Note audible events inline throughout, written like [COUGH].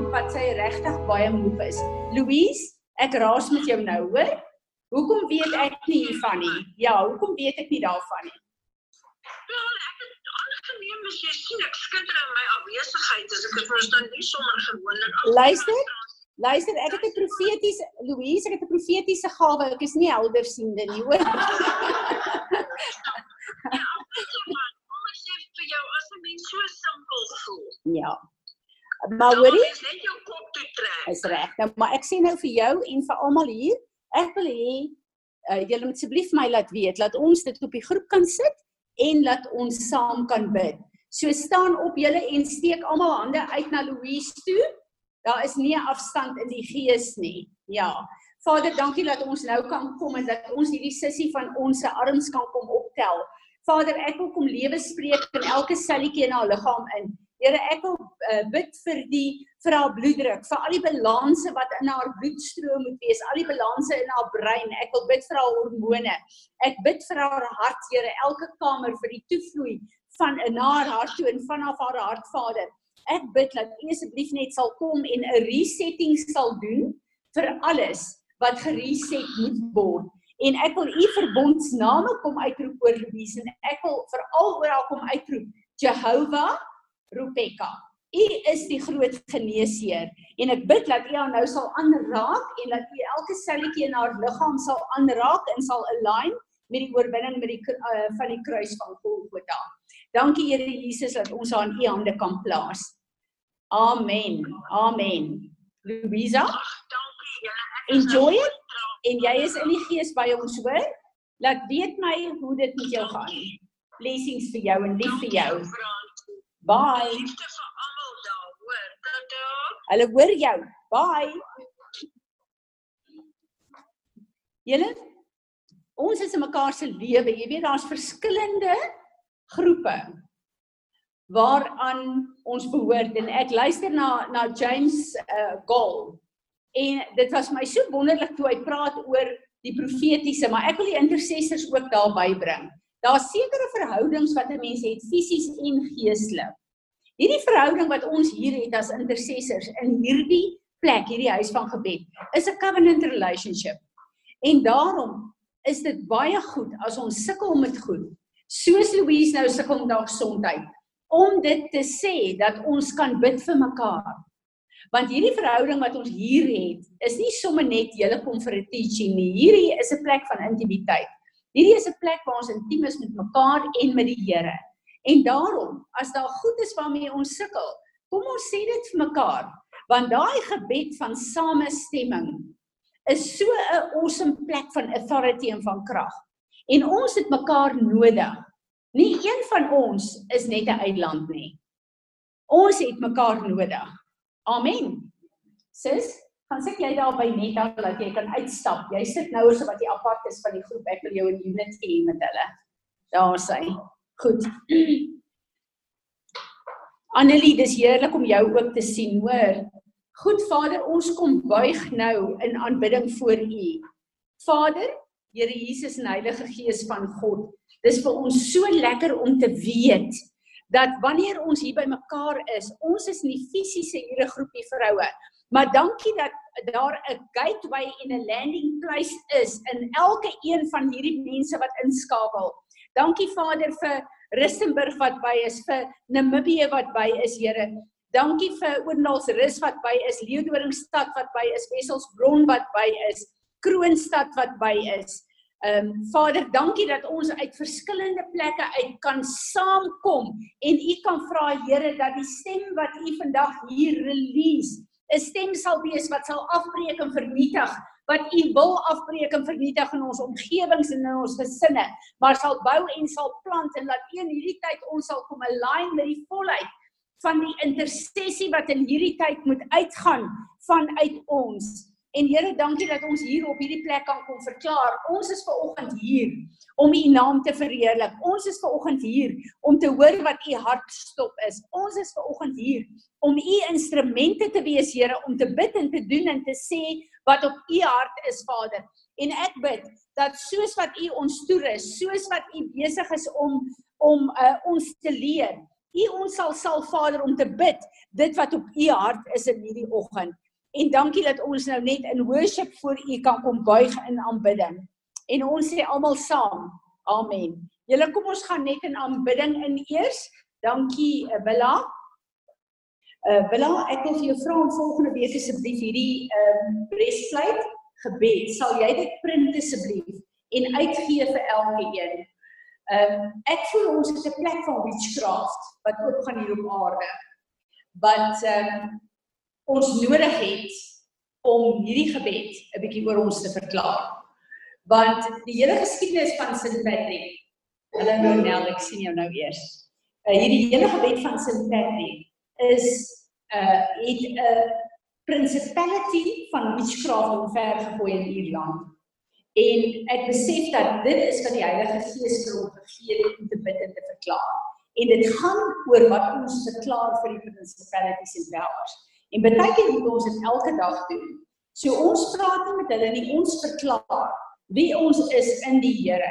lank wat sy regtig baie moeg is. Louise, ek raas met jou nou, hoor? Hoekom weet ek nie hiervan nie? Ja, hoekom weet ek nie daarvan nie? Wel, ek het aangeneem as jy sien ek skitter in my afwesigheid, as ek dit mos dan nie sommer gewoonlik af. Luister. Luister, ek het 'n profetiese Louise, ek het 'n profetiese gawe. Ek is nie heldersiende nie, hoor. jou as 'n mens so simpel voel. Ja. Maar hoorie? Net jou kop toe trek. Is reg. Nou, maar ek sê nou vir jou en vir almal hier, ek wil hê uh, julle moet asseblief my laat weet, laat ons dit op die groep kan sit en laat ons saam kan bid. So staan op julle en steek almal hande uit na Louise toe. Daar is nie 'n afstand in die gees nie. Ja. Vader, dankie dat ons nou kan kom en dat ons hierdie sissie van ons se arms kan kom optel. Vader, ek wil kom lewe spreek in elke selletjie in haar liggaam in. Here, ek wil uh, bid vir die vir haar bloeddruk, vir al die balanse wat in haar bloedstroom moet wees, al die balanse in haar brein. Ek wil bid vir haar hormone. Ek bid vir haar hart, Here, elke kamer vir die toevloei van in haar hart toe en van haar hart, Vader. Ek bid dat U asseblief net sal kom en 'n resetting sal doen vir alles wat gereset moet word. En ek wil U verbondsname kom uitroep oor Louise en ek wil veral oor haar kom uitroep Jehovah Rebecca. U is die groot geneesheer en ek bid dat U haar nou sal aanraak en dat U elke selletjie in haar liggaam sal aanraak en sal align met die oorwinning met die uh, van die kruis van Golgotha. Dankie Here Jesus dat ons haar in U hande kan plaas. Amen. Amen. Louisa, dankie Here. Enjoy it. En jy is in die gees by ons, hoor? Laat weet my hoe dit met jou gaan. Blessings vir jou en lief vir jou. Bye. Liefde vir almal daar, hoor. Tata. Hulle hoor jou. Bye. Julle ons is in mekaar se lewe. Jy weet daar's verskillende groepe waaraan ons behoort en ek luister na na James uh Gold en dit was my so wonderlik toe hy praat oor die profetiese maar ek wil die intercessors ook daarby bring. Daar's sekere verhoudings wat 'n mens het fisies en geestelik. Hierdie verhouding wat ons hier het as intercessors in hierdie plek, hierdie huis van gebed, is 'n covenant relationship. En daarom is dit baie goed as ons sukkel met goed. Soos Louise nou sukkel met haar gesondheid om dit te sê dat ons kan bid vir mekaar. Want hierdie verhouding wat ons hier het, is nie sommer net julle kom vir 'n teaching nie. Hierdie is 'n plek van intimiteit. Hierdie is 'n plek waar ons intiem is met mekaar en met die Here. En daarom, as daar goed is waarmee ons sukkel, kom ons sê dit vir mekaar, want daai gebed van samestemming is so 'n awesome plek van authority en van krag. En ons het mekaar nodig. Nie een van ons is net 'n uitland nie. Ons het mekaar nodig. Amen. Sis, gaan sit jy daar by net dan dat jy kan uitstap. Jy sit nou as wat jy apart is van die groep. Ek wil jou in unit hê met hulle. Daar sê. Goed. Annelie, dis heerlik om jou ook te sien, hoor. Goed Vader, ons kom buig nou in aanbidding voor U. Vader, Here Jesus en Heilige Gees van God, Dis vir ons so lekker om te weet dat wanneer ons hier by mekaar is, ons is nie fisiese hier 'n groepie vroue, maar dankie dat daar 'n gateway en 'n landing place is in elke een van hierdie mense wat inskakel. Dankie Vader vir Rustenburg wat by is, vir Namibië wat by is, Here. Dankie vir Oornalsrus wat by is, Leeudoringstad wat by is, Wesselsbron wat by is, Kroonstad wat by is. Ehm um, Vader, dankie dat ons uit verskillende plekke uit kan saamkom en U kan vra Here dat die stem wat U vandag hier release, 'n stem sal wees wat sal afbreek en vernietig wat U wil afbreek en vernietig in ons omgewings en in ons gesinne, maar sal bou en sal plant en laat een hierdie tyd ons sal kom align met die volheid van die intersessie wat in hierdie tyd moet uitgaan vanuit ons En Here, dankie dat ons hier op hierdie plek kan kom verklaar. Ons is ver oggend hier om U naam te verheerlik. Ons is ver oggend hier om te hoor wat U hartstop is. Ons is ver oggend hier om U instrumente te wees, Here, om te bid en te doen en te sê wat op U hart is, Vader. En ek bid dat soos wat U ons toerus, soos wat U besig is om om uh, ons te leer, U ons sal sal Vader om te bid dit wat op U hart is in hierdie oggend. En dankie dat ons nou net in worship voor U kan kom buig in aanbidding. En ons sê almal saam. Amen. Julle kom ons gaan net in aanbidding in eers. Dankie Willa. Uh, uh Willa, ek wil vir jou vra om volgende week asseblief hierdie ehm um, breastplate gebed. Sal jy dit print asseblief en uitgee vir elkeen? Ehm um, ek voel ons is 'n plek van witchcraft wat oop gaan hier op aarde. Want ehm um, ons nodig het om hierdie gebed 'n bietjie oor ons te verklaar. Want die hele geskiedenis van St. Patrick, hulle nou Nel, ek sien jou nou eers. Uh, hierdie hele gebed van St. Patrick is uh, het 'n principality van witchcraft omver gegooi in Ierland. En ek besef dat dit is wat die Heilige Gees vir ons gegee het om te bid en te verklaar. En dit gaan oor wat ons verklaar vir die principalities en powers. En baie keer moet ons dit elke dag doen. So ons praat nie met hulle nie, ons verklaar wie ons is in die Here.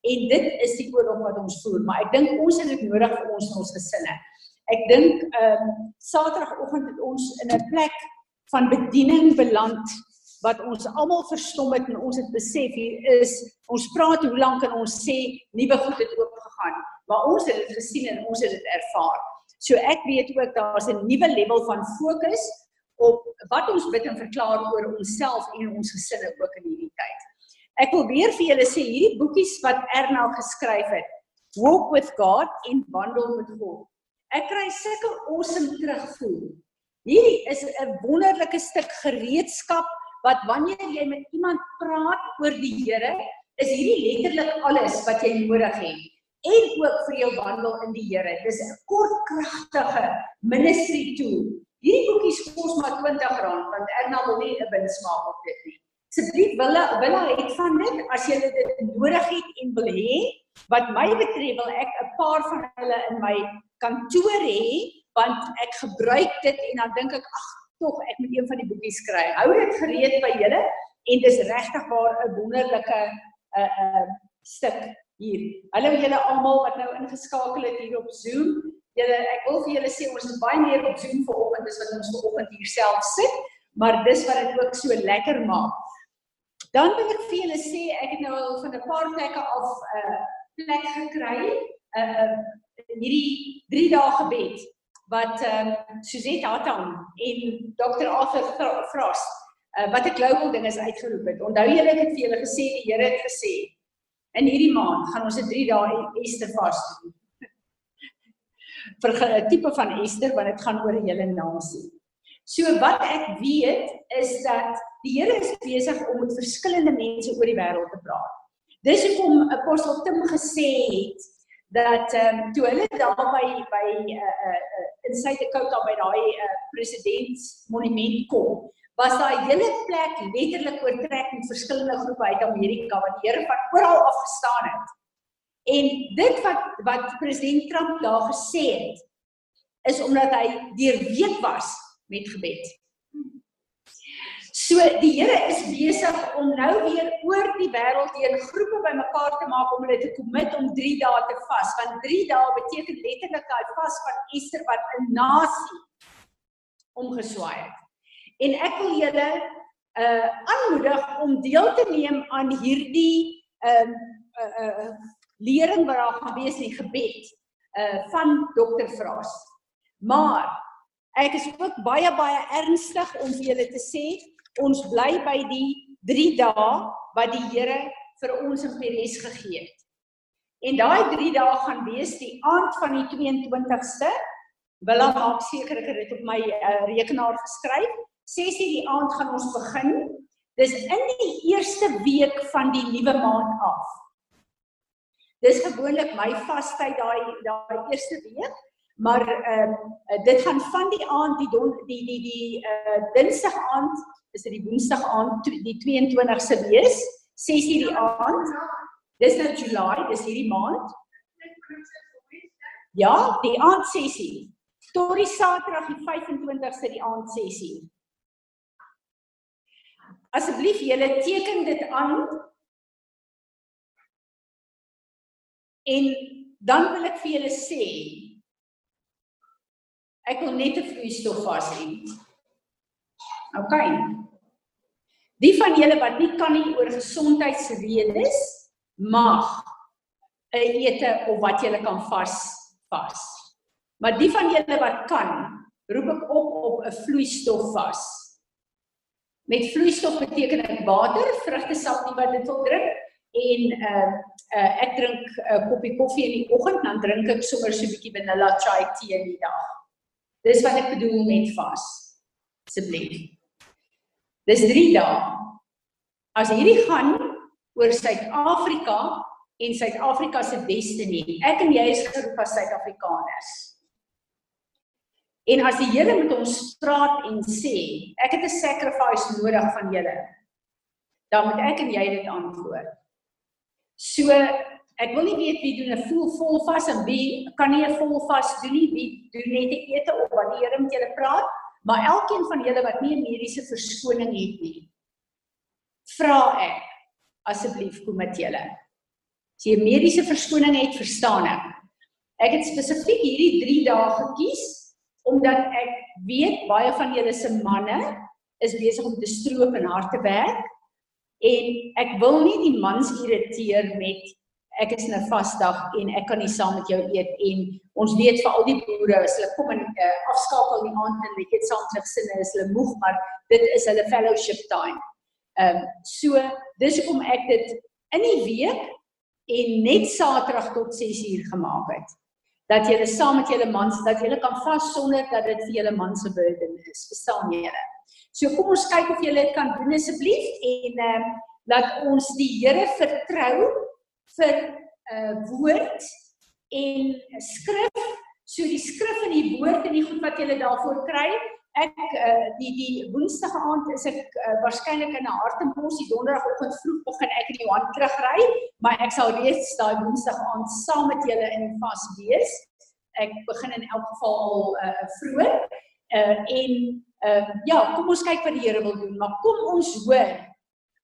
En dit is die oorlog wat ons voer, maar ek dink ons het dit nodig vir ons ons gesinne. Ek dink ehm um, Saterdagoggend het ons in 'n plek van bediening beland wat ons almal verstom het en ons het besef hier is ons praat hoe lank kan ons sê nuwe goed het oop gegaan maar ons het dit gesien en ons het dit ervaar So ek weet ook daar's 'n nuwe level van fokus op wat ons bid en verklaar oor onsself en ons gesinne ook in hierdie tyd. Ek wil weer vir julle sê hierdie boekies wat Erna geskryf het, Walk with God en Wandel met God. Ek kry sulke awesome terugvoer. Hierdie is 'n wonderlike stuk gereedskap wat wanneer jy met iemand praat oor die Here, is hierdie letterlik alles wat jy nodig het en ook vir jou wandel in die Here. Dis 'n kort kragtige ministry tool. Hierdie boekies kos maar R20 want Erna wil nie 'n wins maak op dit nie. Asseblief wille wille het van dit as jy dit nodig het en wil hê, wat my betref wil ek 'n paar van hulle in my kantoor hê want ek gebruik dit en dan dink ek ag tog ek moet een van die boekies kry. Hou dit gereed by julle en dis regtig waar 'n wonderlike 'n uh, 'n uh, stuk hier. Hallo julle almal wat nou ingeskakel het hier op Zoom. Julle ek wil vir julle sê ons is baie meer op Zoom vanoggend as wat ons vanoggend hier self sit, maar dis wat dit ook so lekker maak. Dan wil ek vir julle sê ek het nou van 'n paar plekke af 'n uh, plek gekry, 'n uh, uh, hierdie 3 dae gebed wat ehm um, Suzette Hatton en Dr. Arthur Frost uh, wat 'n global ding is uitgeroep het. Onthou julle het vir julle gesê die Here het gesê In hierdie maand gaan ons 'n 3 dae Ester vas doen. [LAUGHS] Vir 'n tipe van Ester wat dit gaan oor 'n hele nasie. So wat ek weet is dat die Here is besig om met verskillende mense oor die wêreld te praat. Dis hoekom apostel Tim gesê het dat ehm um, toe hulle daar by by 'n uh, uh, uh, in Suid-Dakota by daai uh, presidentsmonument kom, was daai hele plek letterlik oortrek met verskillende groepe uit Amerika wat die Here van oral af gestaan het. En dit wat wat president Trump daar gesê het is omdat hy deurweek was met gebed. So die Here is besig om nou weer oor die wêreld heen groepe bymekaar te maak om hulle te commit om 3 dae te vas. Want 3 dae beteken letterlik daai vas van Easter wat 'n nasie omgeswaai het. En ek wil julle uh aanmoedig om deel te neem aan hierdie um uh uh lering wat daar gaan wees in gebed uh van Dr. Vras. Maar ek is ook baie baie ernstig om vir julle te sê ons bly by die 3 dae wat die Here vir ons in Peres gegee het. En daai 3 dae gaan wees die aand van die 22ste. Willa maak seker ek het dit op my uh, rekenaar geskryf. 6:00 die aand gaan ons begin. Dis in die eerste week van die nuwe maand af. Dis gewoonlik my vastyd daai daai eerste week, maar ehm uh, dit gaan van die aand die don, die die die uh Dinsdag aand is dit die Woensdag aand die 22ste wees 6:00 die aand. Dis nou Julie, dis hierdie maand. Ja, die aand 6:00. Tot die Saterdag die 25ste die aand 6:00. Asseblief julle teken dit aan. En dan wil ek vir julle sê ek wil net 'n vloeistof vas hê. OK. Die van julle wat nie kan nie oor gesondheidsredes mag 'n ete of wat julle kan vas vas. Maar die van julle wat kan, roep ek op op 'n vloeistof vas. Met vloeistof beteken ek water, vrugtesap nie wat dit wil drink en uh, uh ek drink 'n uh, koppie koffie in die oggend dan drink ek sommer so 'n bietjie vanilla chai tee in die dag. Dis wat ek bedoel met vas. Asseblief. Dis 3 dae. As hierdie gaan oor Suid-Afrika en Suid-Afrika se destiny. Ek en jy is geroep as Suid-Afrikaners. En as die Here met ons praat en sê, ek het 'n sacrifice nodig van julle, dan moet ek en jy dit antwoord. So ek wil nie weet wie doen 'n voel vol vas en wie kan nie 'n vol vas doen nie, wie doen net 'n ete op wat die Here met julle praat, maar elkeen van julle wat nie 'n mediese verskoning het nie, vra ek asseblief kom met julle. As jy 'n mediese verskoning het, verstaan ek. Ek het spesifiek hierdie 3 dae gekies omdat ek weet baie van julle se manne is besig om te stroop en hard te werk en ek wil nie die mans irriteer met ek is 'n vasdag en ek kan nie saam met jou eet en ons weet vir al die boere as hulle kom en uh, afskakel die aand en net saam met gesinne is hulle moeg maar dit is hulle fellowship time. Ehm um, so dis hoekom ek dit in die week en net Saterdag tot 6uur gemaak het. Dat julle saam met julle mans dat julle kan vas sonder dat dit vir julle man se burden is. Verstaan julle? So kom ons kyk of julle dit kan doen asseblief en ehm um, laat ons die Here vertrou vir uh, eh, woord en skrif. So die skrif en die woord en die goed wat julle daarvoor kry, ek uh, die die woensdag aand is ek uh, waarskynlik in 'n hartembos die donderdagoggend vroeg begin ek in Johan terugry maar ek sal reeds daai woensdag aand saam met julle in die vas wees. Ek begin in elk geval al uh, vroeër uh, en uh, ja kom ons kyk wat die Here wil doen. Maar kom ons hoor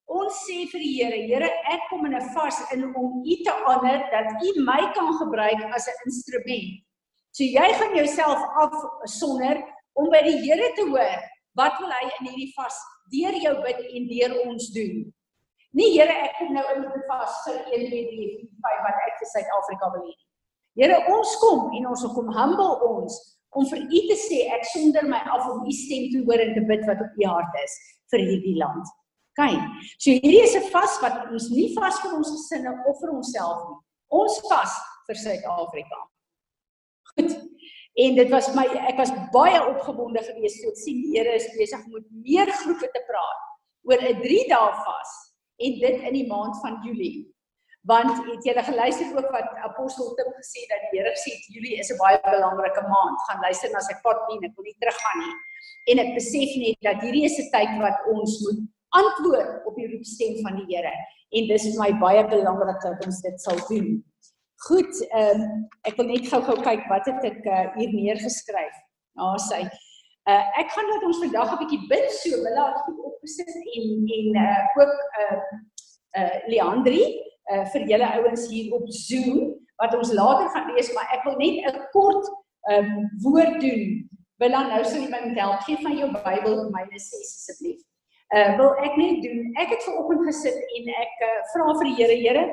ons sê vir die Here Here ek kom in 'n vas in om u te honor dat u my kan gebruik as 'n instrument so jy gaan jouself af sonder om by die Here te hoor wat wil hy in hierdie vas deur jou bid en deur ons doen. Nie Here, ek kom nou in 'n vas vir 1 2 3 4 5 wat ek vir Suid-Afrika wil hê. Here, ons kom en ons kom humble ons om vir u te sê ek sonder my af om u stem te hoor en te bid wat op u hart is vir hierdie land. Kyk, so hierdie is 'n vas wat ons nie vas vir ons gesinne of vir onsself nie. Ons vas vir Suid-Afrika. Goed. En dit was my ek was baie opgewonde geweest toe ek sien die Here is besig om met meer groepe te praat oor 'n 3 dae vas en dit in die maand van Julie. Want het jy geluister ook wat apostel Tim gesê dat die Here sê Julie is 'n baie belangrike maand. Gaan luister na sy pad nie, ek wil nie teruggaan nie. En ek besef net dat hierdie is 'n tyd wat ons moet antwoord op die roepstem van die Here en dis vir my baie belangrik dat ons dit sal doen. Goed, ehm um, ek wil net gou-gou kyk wat het ek uh, hier neergeskryf. Ja, sy. Uh ek gaan net ons vandag 'n bietjie bid so, wil laat goed opgesit en en uh ook uh uh Leandri uh vir julle ouens hier op Zoom wat ons later gaan lees, maar ek wil net 'n kort ehm um, woord doen. Wil dan nou sou jy my moet help gee van jou Bybel vir my sê asseblief. Uh wil ek net doen. Ek het ver oggend gesit en ek uh, vra vir die Here, Here,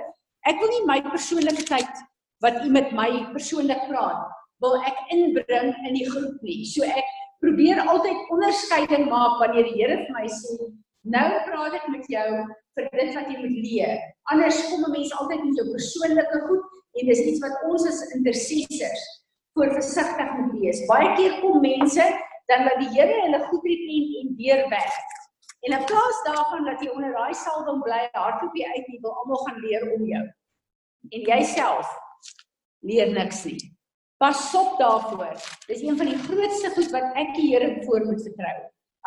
Ek wil nie my persoonlike tyd wat u met my persoonlik praat, wil ek inbring in die groep nie. So ek probeer altyd onderskeiding maak wanneer die Here vir my sê, nou praat ek met jou vir dit wat jy moet leer. Anders kom 'n mens altyd met jou persoonlike goed en dis iets wat ons as intercessors voor versigtig moet wees. Baie keer kom mense dan dat die Here hulle goed repent en weer weg. En in plaas daarvan dat jy onder daai salwing bly, hardloop jy uit en wil almal gaan leer om jou. En jouself leer niks nie. Pas op daarvoor. Dis een van die grootste goed wat ek die Here voor moet vertrou.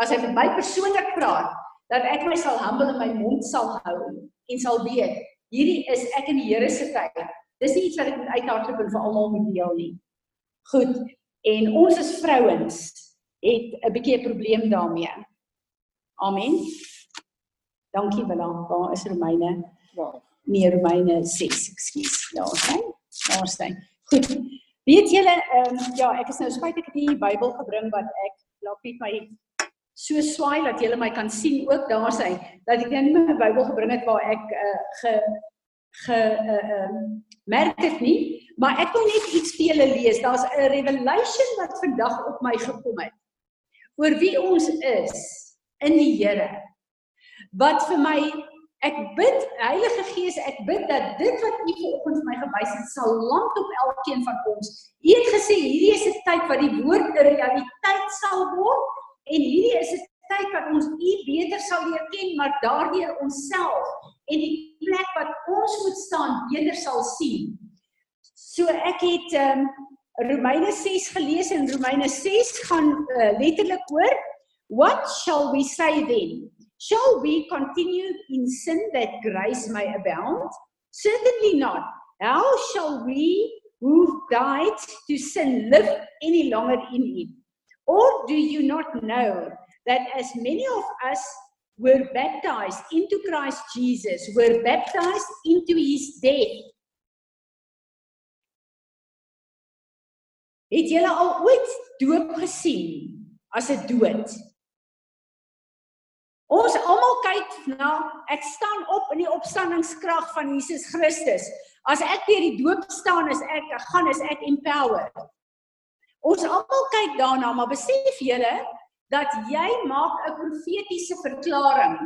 As hy met my persoonlik praat, dat ek my sal humble en my mond sal hou en sal weet, hierdie is ek in die Here se tyd. Dis nie iets wat ek moet uithardloop en vir almal moet deel nie. Goed. En ons as vrouens het 'n bietjie 'n probleem daarmee. Amen. Dankie Willa. Waar is Romeine? Waar? Nee, Romeine 6, ekskuus. Daar hy. Daar hy. Goed. Weet julle, ehm um, ja, ek is nou spyt ek het die Bybel gebring wat ek laat net my so swaai dat julle my kan sien ook daar sy dat ek net my Bybel gebring het waar ek uh, ge ge uh, uh, merk dit nie, maar ek wil net iets vir julle lees. Daar's 'n revelation wat vandag op my gekom het oor wie ons is in die Here. Wat vir my ek bid Heilige Gees, ek bid dat dit wat U vanoggend vir my gewys het sal land op elkeen van ons. U het gesê hierdie is 'n tyd wat die woord 'n realiteit sal word en hierdie is 'n tyd wat ons U beter sal leer ken, maar daardeur onsself en die plek wat ons moet staan beter sal sien. So ek het um, Romeine 6 gelees en Romeine 6 gaan uh, letterlik oor what shall we say then? Shall we continue in sin that grace may abound? Certainly not. How shall we who died to sin live any longer in it? Or do you not know that as many of us were baptized into Christ Jesus, were baptized into his death? Het julle al ooit doop gesien as 'n dood? Ons almal kyk na ek staan op in die opstandingskrag van Jesus Christus. As ek deur die doop staan, is ek gaan is ek empowered. Ons almal kyk daarna, maar besef julle dat jy maak 'n profetiese verklaring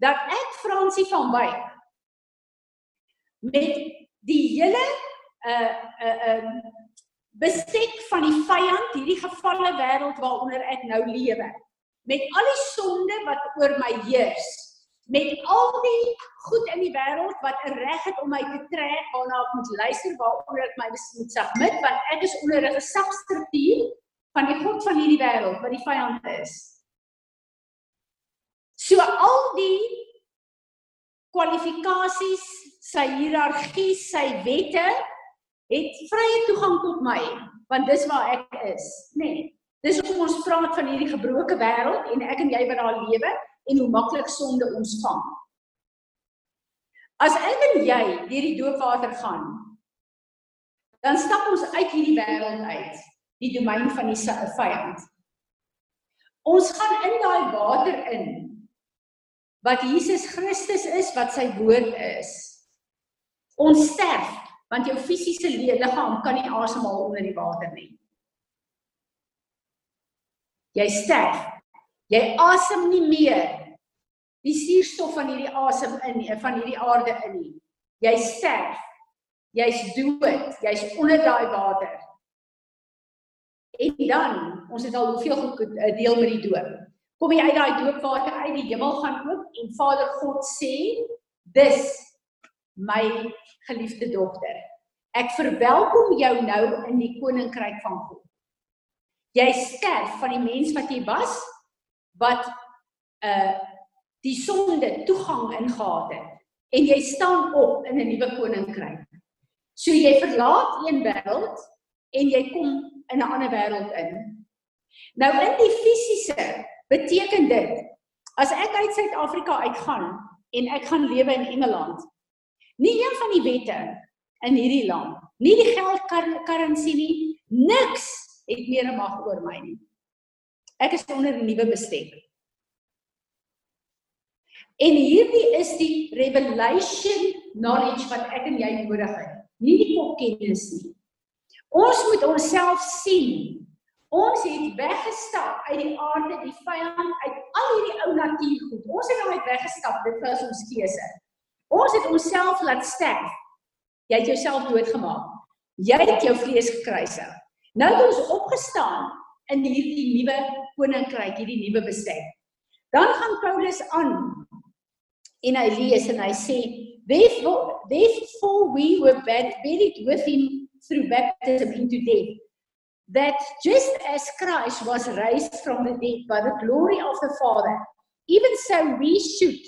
dat ek Fransie van Wyk met die hele uh uh uh bestek van die vyand, hierdie gevalle wêreld waaronder ek nou lewe met al die sonde wat oor my heers, met al die goed in die wêreld wat 'n reg het om my te trek waarna ek moet luister, waaronder ek my moet submit want ek is onder 'n gesagstruktuur van die god van hierdie wêreld wat die vyand is. So al die kwalifikasies, sy hiërargie, sy wette het vrye toegang tot my want dis waar ek is, nê. Nee. Dis hoekom ons praat van hierdie gebroke wêreld en ek en jy wat daar lewe en hoe maklik sonde ons vang. As ek en jy deur die doopwater gaan, dan stap ons uit hierdie wêreld uit, die domein van die vyand. Ons gaan in daai water in wat Jesus Christus is, wat sy woord is. Ons sterf want jou fisiese liggaam kan nie asemhaal onder die water nie. Jy sterf. Jy asem nie meer die suurstof van hierdie asem in van hierdie aarde in nie. Jy sterf. Jy's dood. Jy's onder daai water. En dan, ons het al hoeveel eh, deel met die doop. Kom jy uit daai doopwater uit, die hemel gaan oop en Vader God sê, "Dis my geliefde dogter. Ek verwelkom jou nou in die koninkryk van God." Jy sterf van die mens wat jy was wat uh die sonde toegang ingehaat het en jy staan op in 'n nuwe koninkryk. So jy verlaat een wêreld en jy kom in 'n ander wêreld in. Nou in die fisiese beteken dit as ek uit Suid-Afrika uitgaan en ek gaan lewe in Engeland. Nie een van die wette in hierdie land, nie die geldkurrensie nie, niks het meer mag oor my nie. Ek is onder 'n nuwe bestek. En hierdie is die revelation knowledge wat ek en jy nodig het. Nie die popkennis nie. Ons moet onsself sien. Ons het weggestap uit die aarde, die vyand, uit al hierdie ou natuurgoed. Ons het nou uit weggestap, dit was ons keuse. Ons het onsself laat sterf. Jy het jouself doodgemaak. Jy het jou vlees gekruisig. Nou het ons opgestaan in hierdie nuwe koninkryk, hierdie nuwe bestek. Dan gaan Paulus aan en hy lees en hy sê, "Therefore, therefore we were buried with him through baptism into death. That just as Christ was raised from the dead by the glory of the Father, even so we should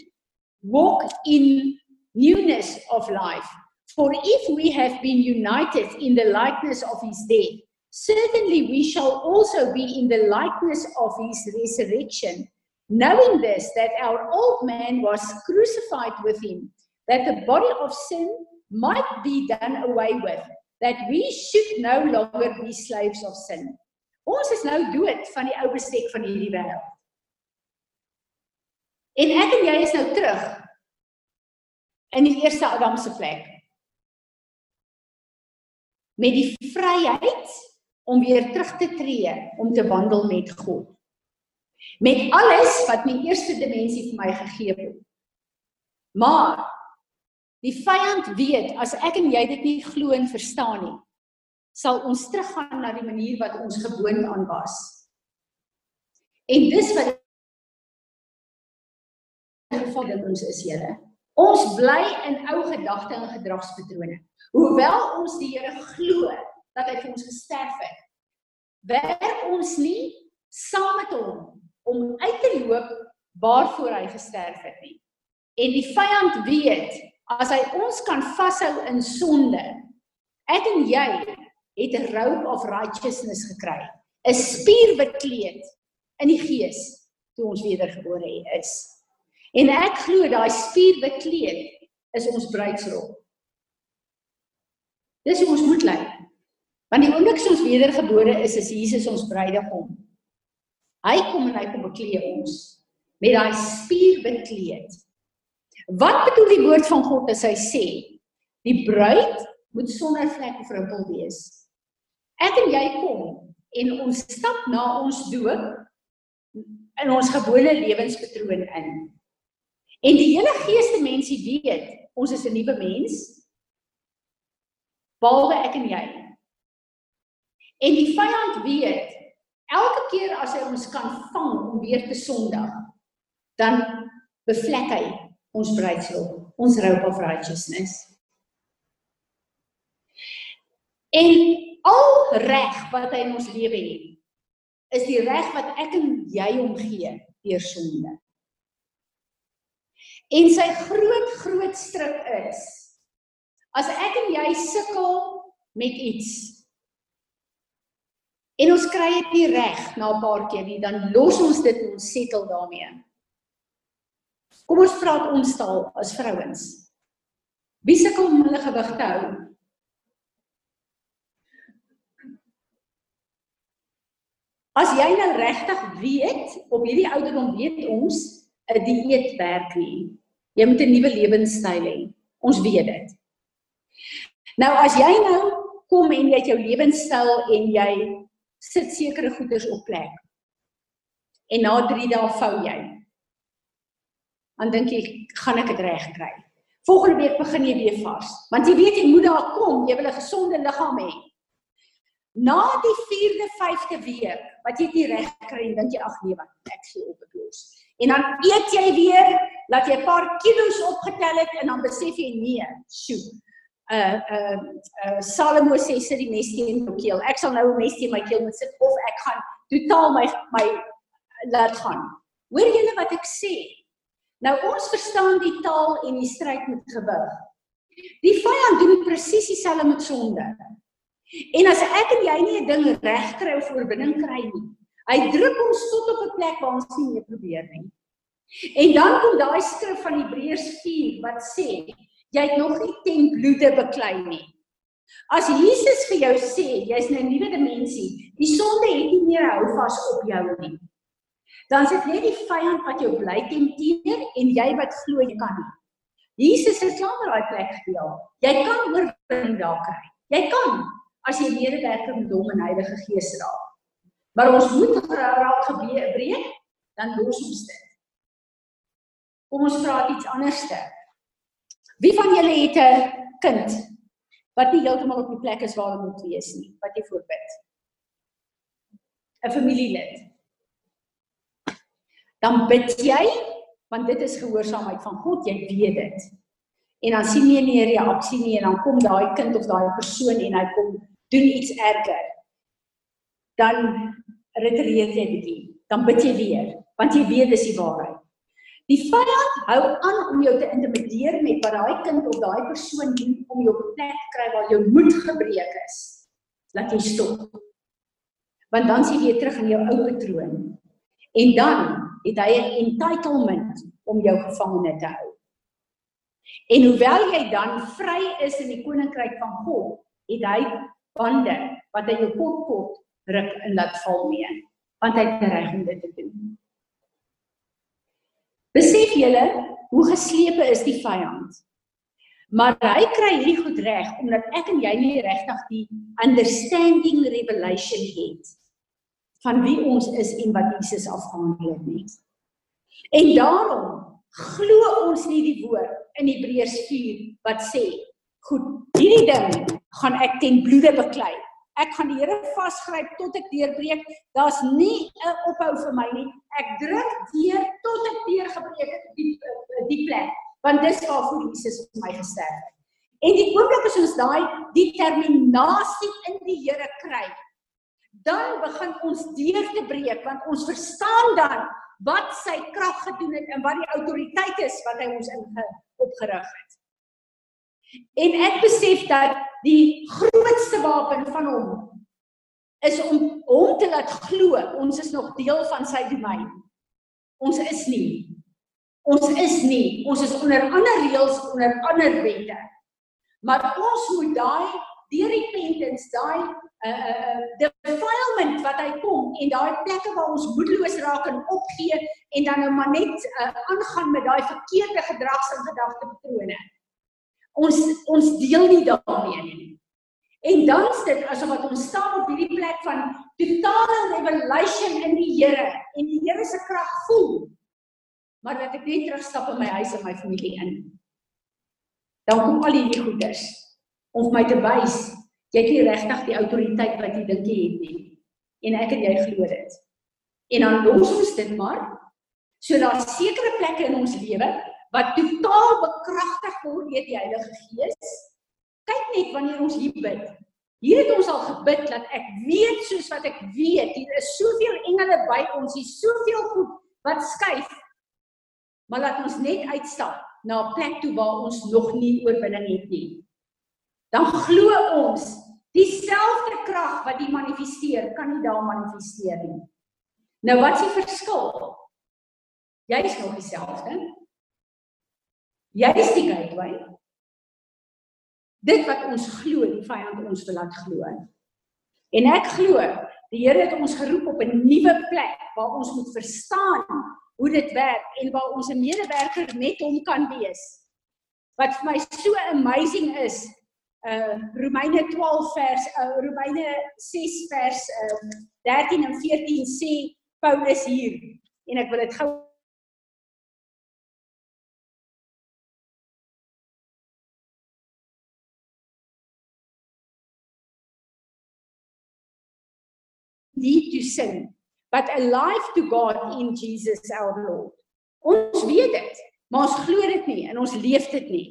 walk in newness of life. For if we have been united in the likeness of his death, certainly we shall also be in the likeness of his resurrection, knowing this, that our old man was crucified with him, that the body of sin might be done away with, that we should no longer be slaves of sin. Ons is nou dood van die ou bestek van hierdie wêreld. En ek en jy is nou terug in die eerste Adam se plek. Met die vryheid om weer terug te tree om te wandel met God. Met alles wat my eerste dimensie vir my gegee het. Maar Die vyand weet as ek en jy dit nie glo en verstaan nie, sal ons teruggaan na die manier wat ons gewoond aan was. En dis wat geval dit ons is Here. Ons bly in ou gedagte en gedragspatrone. Hoewel ons die Here glo dat hy vir ons gesterf het, werk ons nie saam met hom om uit te loop waarvoor hy gesterf het nie. En die vyand weet as hy ons kan vashou in sonde. Ek en jy het 'n robe of righteousness gekry, 'n spier bekleed in die gees toe ons wedergebore is. En ek glo daai spier bekleed is ons bruidsrok. Dis hoe ons moet lyk. Want die oomblik ons wedergebore is, is Jesus ons bruidegom. Hy kom en hy kom bekleed ons met daai spier bekleed. Wat bedoel die woord van God as hy sê die bruid moet sonder vlek of rimpel wees? Ek en jy kom en ons stap na ons doop in ons gewone lewenspatroon in. En die hele geeste mensie weet ons is 'n nuwe mens behalwe ek en jy. En die vyand weet elke keer as hy ons kan vang om weer te sondig, dan bevlek hy ons bruidsrok, ons robe of righteousness. En al reg wat hy in ons lewe het, is die reg wat ek en jy hom gee deur sonde. En sy groot groot stryk is as ek en jy sukkel met iets en ons kry dit nie reg na 'n paar keer nie, dan los ons dit en ons settle daarmee. Kom ons praat ons taal as vrouens. Wie sukkel om hulle gewig te hou? As jy nou regtig weet op hierdie ouderdom weet ons 'n dieet werk nie. Jy moet 'n nuwe lewenstyl hê. Ons weet dit. Nou as jy nou kom en jy het jou lewenstyl en jy sit sekere goeders op plek. En na 3 dae vou jy dan dink jy gaan ek dit reg kry. Volgende week begin jy weer vars, want jy weet jy moet daar kom, jy wil 'n gesonde liggaam hê. Na die 4de, 5de week wat jy dit reg kry en dink jy ag nee wat ek gee op ek los. En dan eet jy weer, laat jy 'n paar kilos opgetel het en dan besef jy nee, sjoe. Uh uh uh Salomo sê sit die mes teen jou keel. Ek sal nou 'n mes teen my keel moet sit of ek gaan totaal my my laat gaan. Hoor julle wat ek sê? Nou ons verstaan die taal en die stryd met gewig. Die vyand doen presies dieselfde met sonde. En as ek en jy nie 'n ding regkry of oorwinning kry nie, hy druk ons tot op 'n plek waar ons nie meer probeer nie. En dan kom daai skrif van Hebreërs 4 wat sê, jy het nog nie bloede beklei nie. As Jesus vir jou sê jy's nou 'n nuwe dimensie, die sonde het nie meer hou vas op jou nie dan is dit net die vyand wat jou bly tempteer en jy wat glo jy kan nie. Jesus het klaar daai plek gespeel. Jy kan oorwinning daar kry. Jy kan as jy medewerking met hom en Heilige Gees raak. Maar ons moet raak gebeur breek, dan los ons dit. Kom ons praat iets anderste. Wie van julle het 'n kind wat nie heeltemal op die plek is waar hy moet wees nie, wat jy voorbid? 'n Familielid dan bid jy want dit is gehoorsaamheid van God, jy weet dit. en dan sien jy nie 'n reaksie nie en dan kom daai kind of daai persoon en hy kom doen iets erger. Dan retireer jy bietjie. Dan bid jy weer want jy weet dis die waarheid. Die vyand hou aan om jou te intimideer met wat daai kind of daai persoon doen om jou plek kry waar jou moed gebreek is. Laat jy stop. Want dan sien jy terug in jou ou patroon. En dan het hy 'n entitlement om jou gevangene te hou. En hoewel jy dan vry is in die koninkryk van God, het hy bande wat hy jou kort kort ruk en laat val mee, want hy het reg om dit te doen. Besef julle hoe geslepe is die vyand? Maar hy kry hierdie goed reg omdat ek en jy nie regtig die understanding revelation het van wie ons is en wat Jesus afgehandel het nie. En daarom glo ons nie die woord in Hebreërs 4 wat sê, goed, hierdie ding gaan ek ten bloede beklei. Ek gaan die Here vasgryp tot ek deurbreek. Daar's nie 'n ophou vir my nie. Ek druk deur tot ek deurgebreek het die die plek, want dis waarvoor Jesus vir my gesterf het. En die oomblik as ons daai determinasie in die Here kry, dan begin ons deur te breek want ons verstaan dan wat sy krag gedoen het en wat die autoriteit is wat hy ons inge opgerig het. En ek besef dat die grootste wapen van hom is om hom te laat glo ons is nog deel van sy domein. Ons is nie. Ons is nie. Ons is onder ander reëls, onder ander wette. Maar ons moet daai deur repentance, daai uh uh defilement wat hy kom en daai plekke waar ons moedeloos raak en opgee en dan nou maar net uh, aangaan met daai verkeerde gedrags en gedagtepatrone. Ons ons deel nie daarmee nie. En dan sit asof wat ons staan op hierdie plek van totale revelation in die Here en die Here se krag voel. Maar dat ek net terugstap in my huis en my familie in. Dan kom al hierdie goeders om my te wys jy het nie regtig die autoriteit wat jy dink jy het nie. En ek en jy glo dit. En dan los ons dit maar. So daar's sekere plekke in ons lewe wat totaal bekragtig word deur die Heilige Gees. Kyk net wanneer ons hier bid. Hier het ons al gebid dat ek weet soos wat ek weet, hier is soveel engele by ons, hier soveel goed wat skuif. Maar laat ons net uitstap na 'n plek toe waar ons nog nie oorwinning het nie dan glo ons dieselfde krag wat die manifesteer kan nie daar manifesteer nie. Nou wat is die verskil? Jy is nog dieselfde. Jy is die gateway. Dit wat ons glo, die vyand ons wil laat glo. En ek glo, die Here het ons geroep op 'n nuwe plek waar ons moet verstaan hoe dit werk en waar ons 'n medewerker met hom kan wees. Wat vir my so amazing is, uh Romeine 12 vers uh Romeine 6 vers um uh, 13 en 14 sê Paulus hier en ek wil dit gou sin but alive to God in Jesus our Lord. Ons weet dit, maar ons glo dit nie en ons leef dit nie.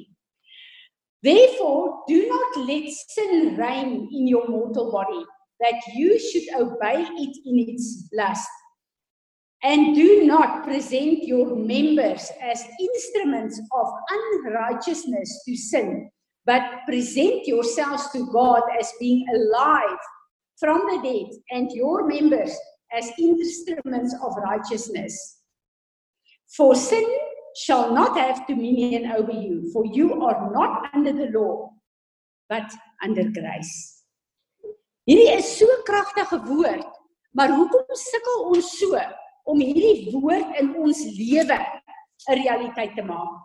Therefore, do not let sin reign in your mortal body, that you should obey it in its lust. And do not present your members as instruments of unrighteousness to sin, but present yourselves to God as being alive from the dead, and your members as instruments of righteousness. For sin shall not have dominion over you, for you are not under the law, but under grace. Hierdie is so kragtige woord, maar hoekom sukkel ons so om hierdie woord in ons lewe 'n realiteit te maak?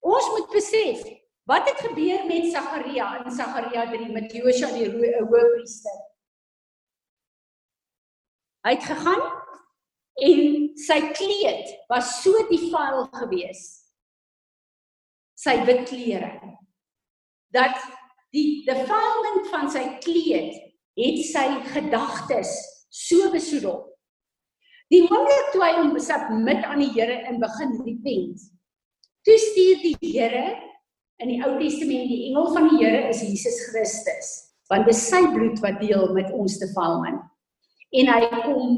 Ons moet besef, wat het gebeur met Sagaria in Sagaria 3 met Josua die hoëpriester? Hy het gegaan en sy kleed was so defile gewees. Sy wit klere. Dat die defilement van sy kleed het sy gedagtes so besoedel. Die oomblik toe hy hom besap met aan die Here in begin repent toe stuur die Here in die Ou Testament die engel van die Here is Jesus Christus, want dit is sy bloed wat deel met ons te Falman. En hy kom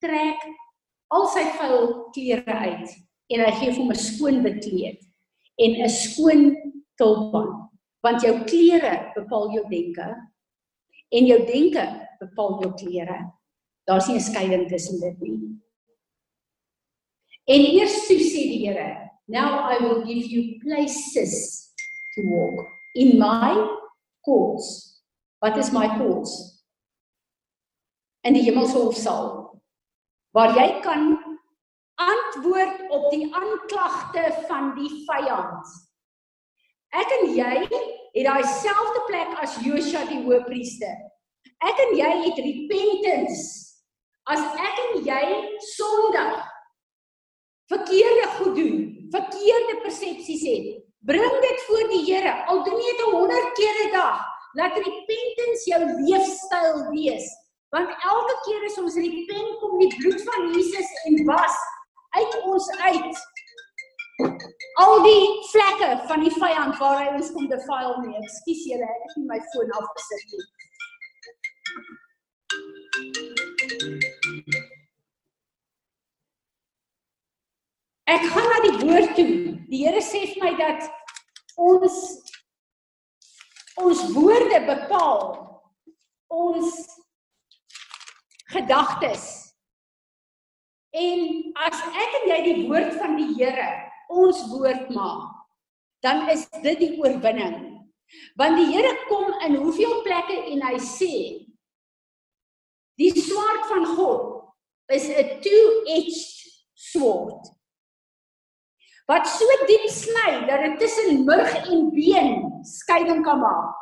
trek al sy vuil klere uit en hy gee hom 'n skoon bekleed en 'n skoon tulpan, want jou klere bepaal jou denke en jou denke bepaal jou klere. Daar's nie 'n skeiding tussen dit nie. En eers toe sê die Here, "Now I will give you places to walk in my courts." Wat is my courts? In die hemelse hofsaal waar jy kan antwoord op die aanklagte van die vyand. Ek en jy het daai selfde plek as Josua die hoëpriester. Ek en jy het repentance. As ek en jy sondig verkeerde goed doen, verkeerde persepsies het, bring dit voor die Here. Al doen jy dit 100 keer 'n dag, laat repentance jou leefstyl wees. Want elke keer as ons repent, kom die bloed van Jesus en was uit ons uit. Al die vlekke van die vyand waar hy ons kom defile nie. Ekskuus julle, ek het nie my foon afgesit nie. Ek gaan na die woord toe. Die Here sê vir my dat ons ons woorde bepaal ons gedagtes. En as ek en jy die woord van die Here ons woord maak, dan is dit die oorwinning. Want die Here kom in hoeveel plekke en hy sê die swaard van God is 'n two-edged sword wat so diep sny dat dit tussen murg en been skeiding kan maak.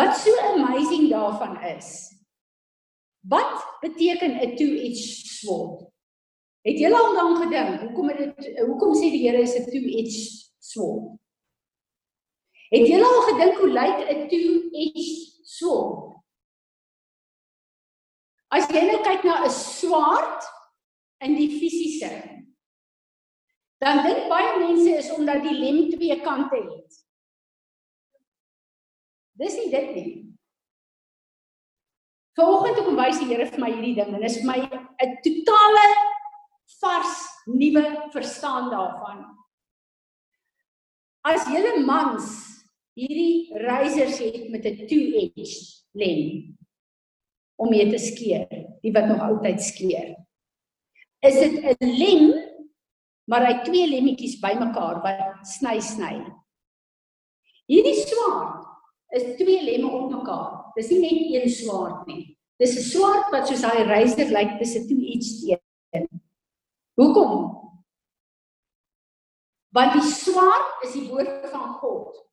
Wat so amazing daarvan is. Wat beteken 'n two-edged sword? Het julle al daaraan gedink? Hoekom het dit hoekom sê die Here is 'n two-edged sword? Het julle al gedink hoe lyk 'n two-edged sword? As jy nou kyk na 'n swaard in die fisiese dan dink baie mense is omdat die lem twee kante het. Dis nie dit nie. Vanoggend kom wys die Here vir my hierdie ding en dit is vir my 'n totale vars nuwe verstaan daarvan. As julle mans hierdie razors het met 'n two-edged lem om mee te skeer, die wat nog altyd skeer. Is dit 'n lem maar hy twee lemmetjies bymekaar wat sny sny. Hierdie swaard is twee lemme op mekaar. Dis nie net een swaard nie. Dis 'n swaard wat soos daai razor lyk, dis 'n two edged een. Hoekom? Want die swaard is die woord van God.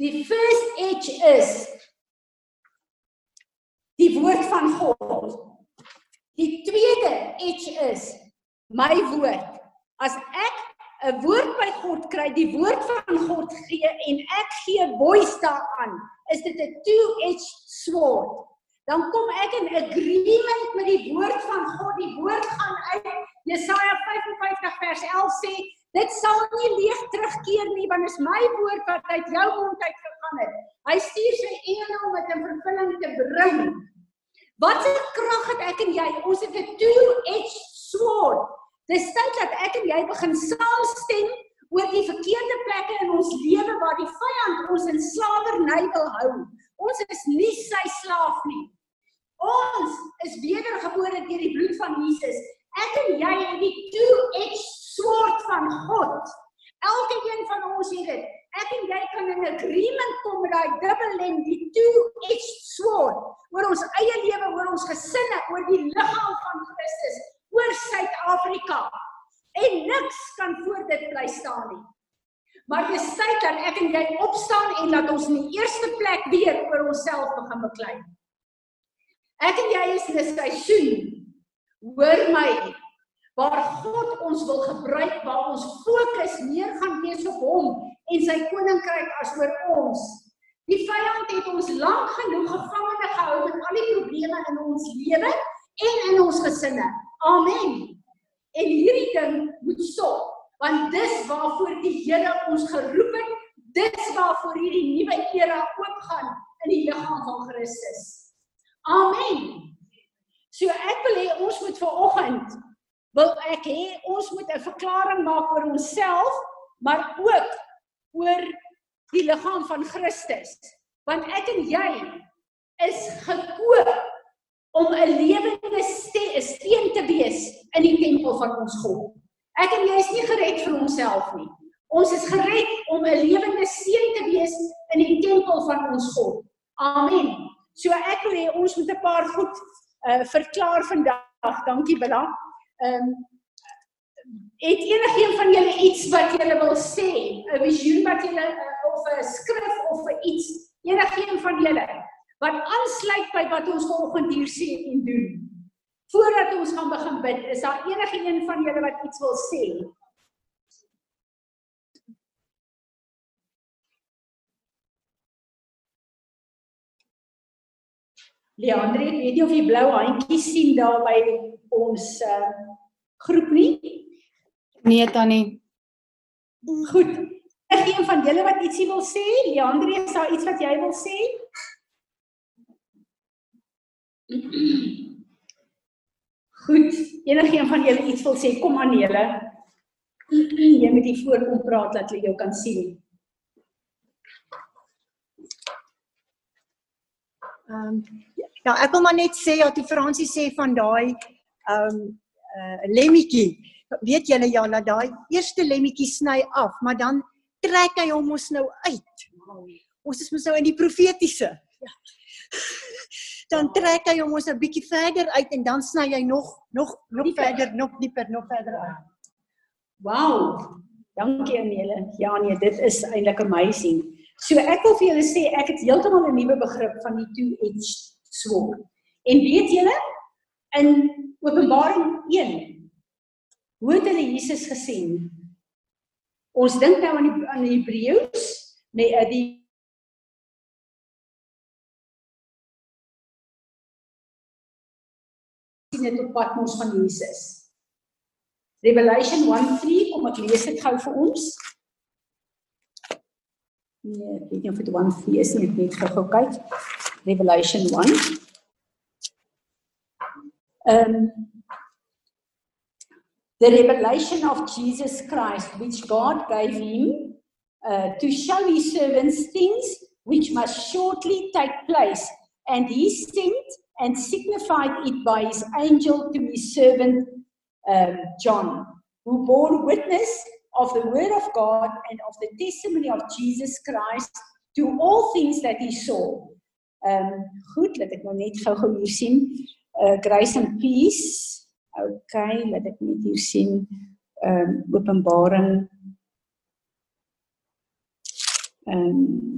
Die first edge is die woord van God. Die tweede edge is my woord. As ek 'n woord by God kry, die woord van God gee en ek gee voice daaraan, is dit 'n two-edged sword. Dan kom ek in agreement met die woord van God. Die woord gaan uit Jesaja 55 vers 11 sê, dit sal nie leeg terugkeer nie, want is my woord wat uit jou mond uit gegaan het. Hy stuur sy engele om dit in vervulling te bring. Wat 'n krag het ek en jy? Ons het 'n two-edged sword. Dis tyd dat ek en jy begin saamstem oor die verkeerde plekke in ons lewe waar die vyand ons in slawerny wil hou. Ons is nie sy slaaf nie. Ons is wedergebore deur die bloed van Jesus. Ek en jy het die two-edged sword van God. Elke een van ons het dit. Ek en jy kan in agreement kom met daai dubbel lem, die two-edged sword oor ons eie lewe, oor ons gesinne, oor die liggaam van Christus, oor Suid-Afrika. En niks kan voor dit bly staan nie. Maar dis tyd dat ek en jy opstaan en dat ons in die eerste plek weer oor onsself begin beklei. Ek en jy is in 'n seisoen. Hoor my, waar God ons wil gebruik, waar ons fokus meer gaan wees op hom en sy koninkryk as oor ons. Die vyand het ons lank genoeg gevangene gehou met al die probleme in ons lewe en in ons gesinne. Amen. En hierdie ding moet stop, want dis waarvoor die Here ons geroep het. Dis waarvoor hierdie nuwe era oopgaan in die liggaam van Christus. Amen. So ek wil hê ons moet vanoggend wil ek hê ons moet 'n verklaring maak oor onsself, maar ook oor die liggaam van Christus. Want ek en jy is gekoop om 'n lewende steen te wees in die tempel van ons God. Ek en jy is nie gered vir onsself nie. Ons is gered om 'n lewende steen te wees in die tempel van ons God. Amen. So ek wil hê ons moet 'n paar goed uh verklaar vandag. Dankie Bella. Ehm um, het enigiemand van julle iets wat julle wil sê? 'n Visioen wat julle uh, of 'n skrif of 'n iets? Enigiemand van julle wat aansluit by wat ons vanoggend hier sê en doen? Voordat ons gaan begin bid, is daar enige een van julle wat iets wil sê? Leandre, weet jy of jy blou handjies sien daar by ons uh, groep nie? Nee, Tannie. Goed. Is een van julle wat ietsie wil sê? Leandre, is daar iets wat jy wil sê? [CLEARS THROAT] Goed. Enige een van julle iets wil sê? Kom aan julle. [CLEARS THROAT] Jy moet hier voorkom praat dat jy jou kan sien. Ehm um, Ja, ek wil maar net sê ja, toe Fransie sê van daai ehm um, uh lemmetjie. Weet julle ja, dat daai eerste lemmetjie sny af, maar dan trek hy hom ons nou uit. Ons is mos nou in die profetiese. Ja. [LAUGHS] Dan trek hy hom ons 'n bietjie verder uit en dan sny hy nog nog nog dieper. verder, nog dieper, nog verder uit. Wow. Dankie Anele. Ja nee, dit is eintlik amazing. So ek wil vir julle sê ek het heeltemal 'n nuwe begrip van die two-edged sword. En weet julle in Openbaring 1 hoe het hulle Jesus gesien? Ons dink nou aan die aan die Hebreëus, nee, uh, die dit op Patmos van Jesus. Revelation 1:3, kom ek lees dit gou vir ons. Nee, ek weet nie of dit 1:3 is nie, ek net gou-gou kyk. Revelation 1. Um, the revelation of Jesus Christ, which God gave him uh, to show his servants things which must shortly take place. And he sent and signified it by his angel to his servant um, John, who bore witness of the word of God and of the testimony of Jesus Christ to all things that he saw. Um, goed, laat ek nou net gou-gou hier sien. Uh Grace and Peace. Okay, laat ek net hier sien. Um, Openbaring. Um,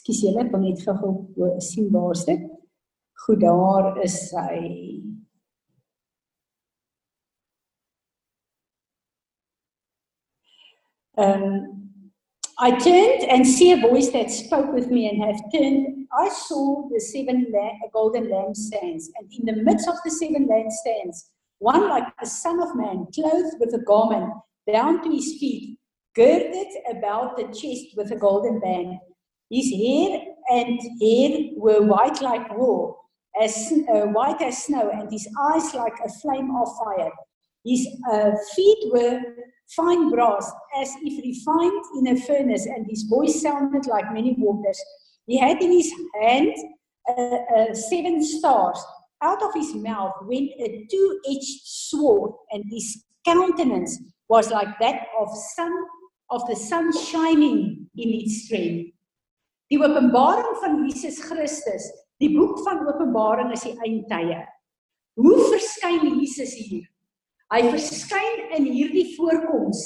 Skus julle, wil net gou-gou sien waar is dit? Goed, daar is hy. Um, I turned and see a voice that spoke with me and have turned. I saw the seven la- golden lampstands, and in the midst of the seven lampstands, one like the Son of Man, clothed with a garment down to his feet, girded about the chest with a golden band. His hair and hair were white like wool, as uh, white as snow, and his eyes like a flame of fire. His uh, feet were fine brass, as if refined in a furnace, and his voice sounded like many waters. He had in his hand uh, uh, seven stars. Out of his mouth went a two edged sword, and his countenance was like that of sun of the sun shining in its strength. Die openbaring van Jesus Christus, die boek van Openbaring is die eindtye. Hoe verskyn Jesus hier? Hy verskyn in hierdie voorkoms,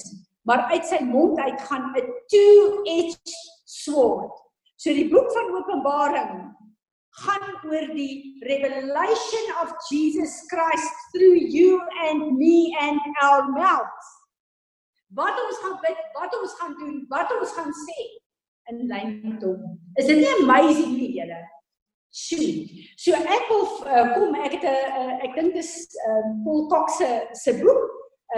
maar uit sy mond uit gaan 'n two-edged sword. So die boek van Openbaring gaan oor die revelation of Jesus Christ through you and me and our mouths. Wat ons gaan bid, wat ons gaan doen, wat ons gaan sê. In lyn met hom. Is dit nie amazing nie julle? Sjoe. So ek wil uh, kom ek het 'n uh, ek dink dis um, Paul Cox se se boek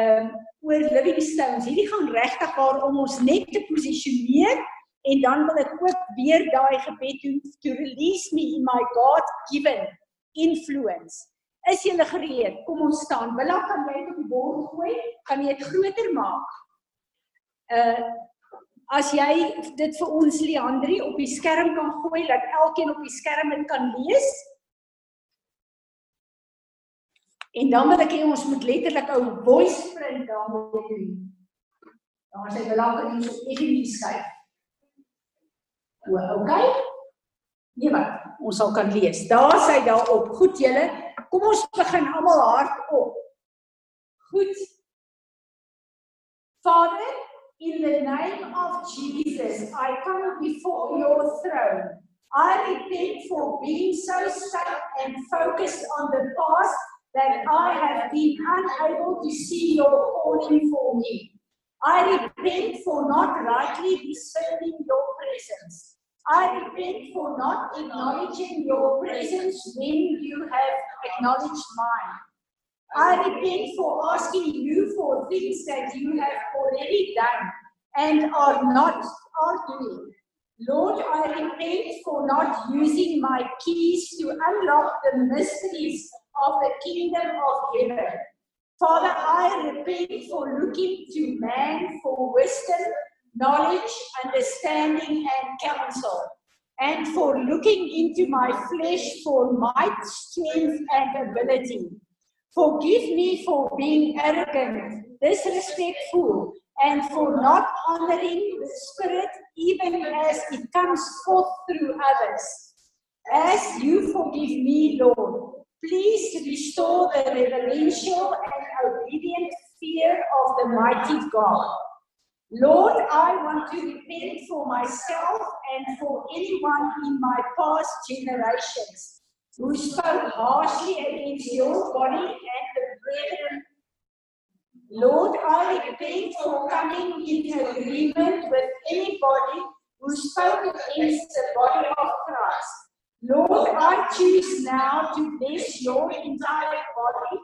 um, oor living stones. Hierdie gaan regtig waar om ons net te posisioneer en dan wil ek ook weer daai gebed doen to release me in my God given influence. Is jy gereed? Kom ons staan. Willa kan jy op die bord gooi? Kan jy dit groter maak? Uh as jy dit vir ons Leandri op die skerm kan gooi dat elkeen op die skerm dit kan lees. En dan wil ek hê ons moet letterlik ou voice print daarmee doen. Daar sê Willa kan jy so effens skryf. O, okay. Nee, wat? Ons sal kan lees. Daar sê daarop. Goed julle, kom ons begin almal hardop. Goed. Vader, in the name of Jesus, I come before your throne. I repent for being so stuck and focused on the past that I have been unable to see your calling for me. I repent for not rightly discerning your presence. I repent for not acknowledging your presence when you have acknowledged mine. I repent for asking you for things that you have already done and are not are doing. Lord, I repent for not using my keys to unlock the mysteries of the kingdom of heaven. Father, I repent for looking to man for wisdom knowledge, understanding, and counsel, and for looking into my flesh for might, strength, and ability. Forgive me for being arrogant, disrespectful, and for not honoring the Spirit even as it comes forth through others. As you forgive me, Lord, please restore the reverential and obedient fear of the mighty God. Lord, I want to repent for myself and for anyone in my past generations who spoke harshly against your body and the brethren. Lord, I repent for coming in agreement with anybody who spoke against the body of Christ. Lord, I choose now to bless your entire body,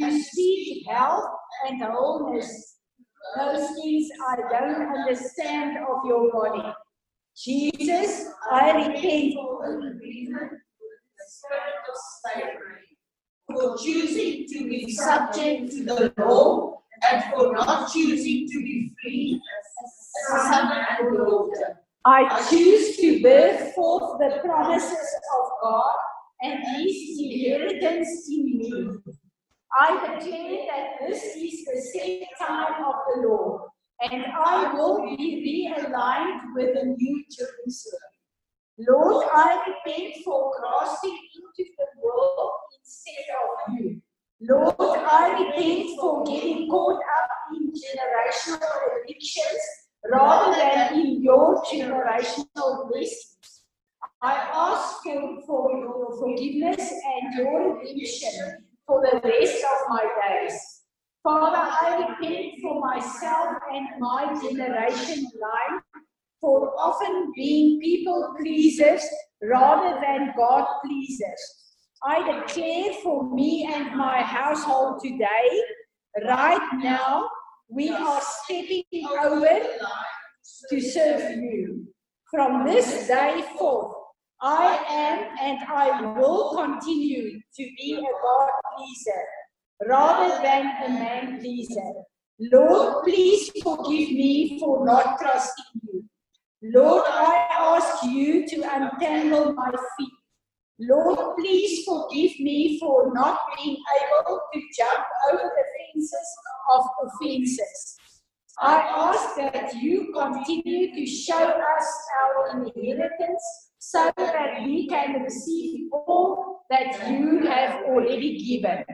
to seek health and wholeness those things I don't understand of your body. Jesus, I repent for choosing to be subject to the law, and for not choosing to be free as son and daughter. I choose to bear forth the promises of God and His inheritance in me. I declare that this is the set time of the Lord, and I will be realigned with the new Jerusalem. Lord, I repent for crossing into the world instead of you. Lord, I repent for getting caught up in generational addictions rather than in your generational blessings. I ask for, for your forgiveness and your redemption for the rest of my days. Father, I repent for myself and my generation line for often being people pleasers rather than God pleasers. I declare for me and my household today, right now, we are stepping over to serve you. From this day forth, I am and I will continue to be a God pleaser rather than a man pleaser. Lord, please forgive me for not trusting you. Lord, I ask you to untangle my feet. Lord, please forgive me for not being able to jump over the fences of offenses. I ask that you continue to show us our inheritance so that we can receive all that you have already given.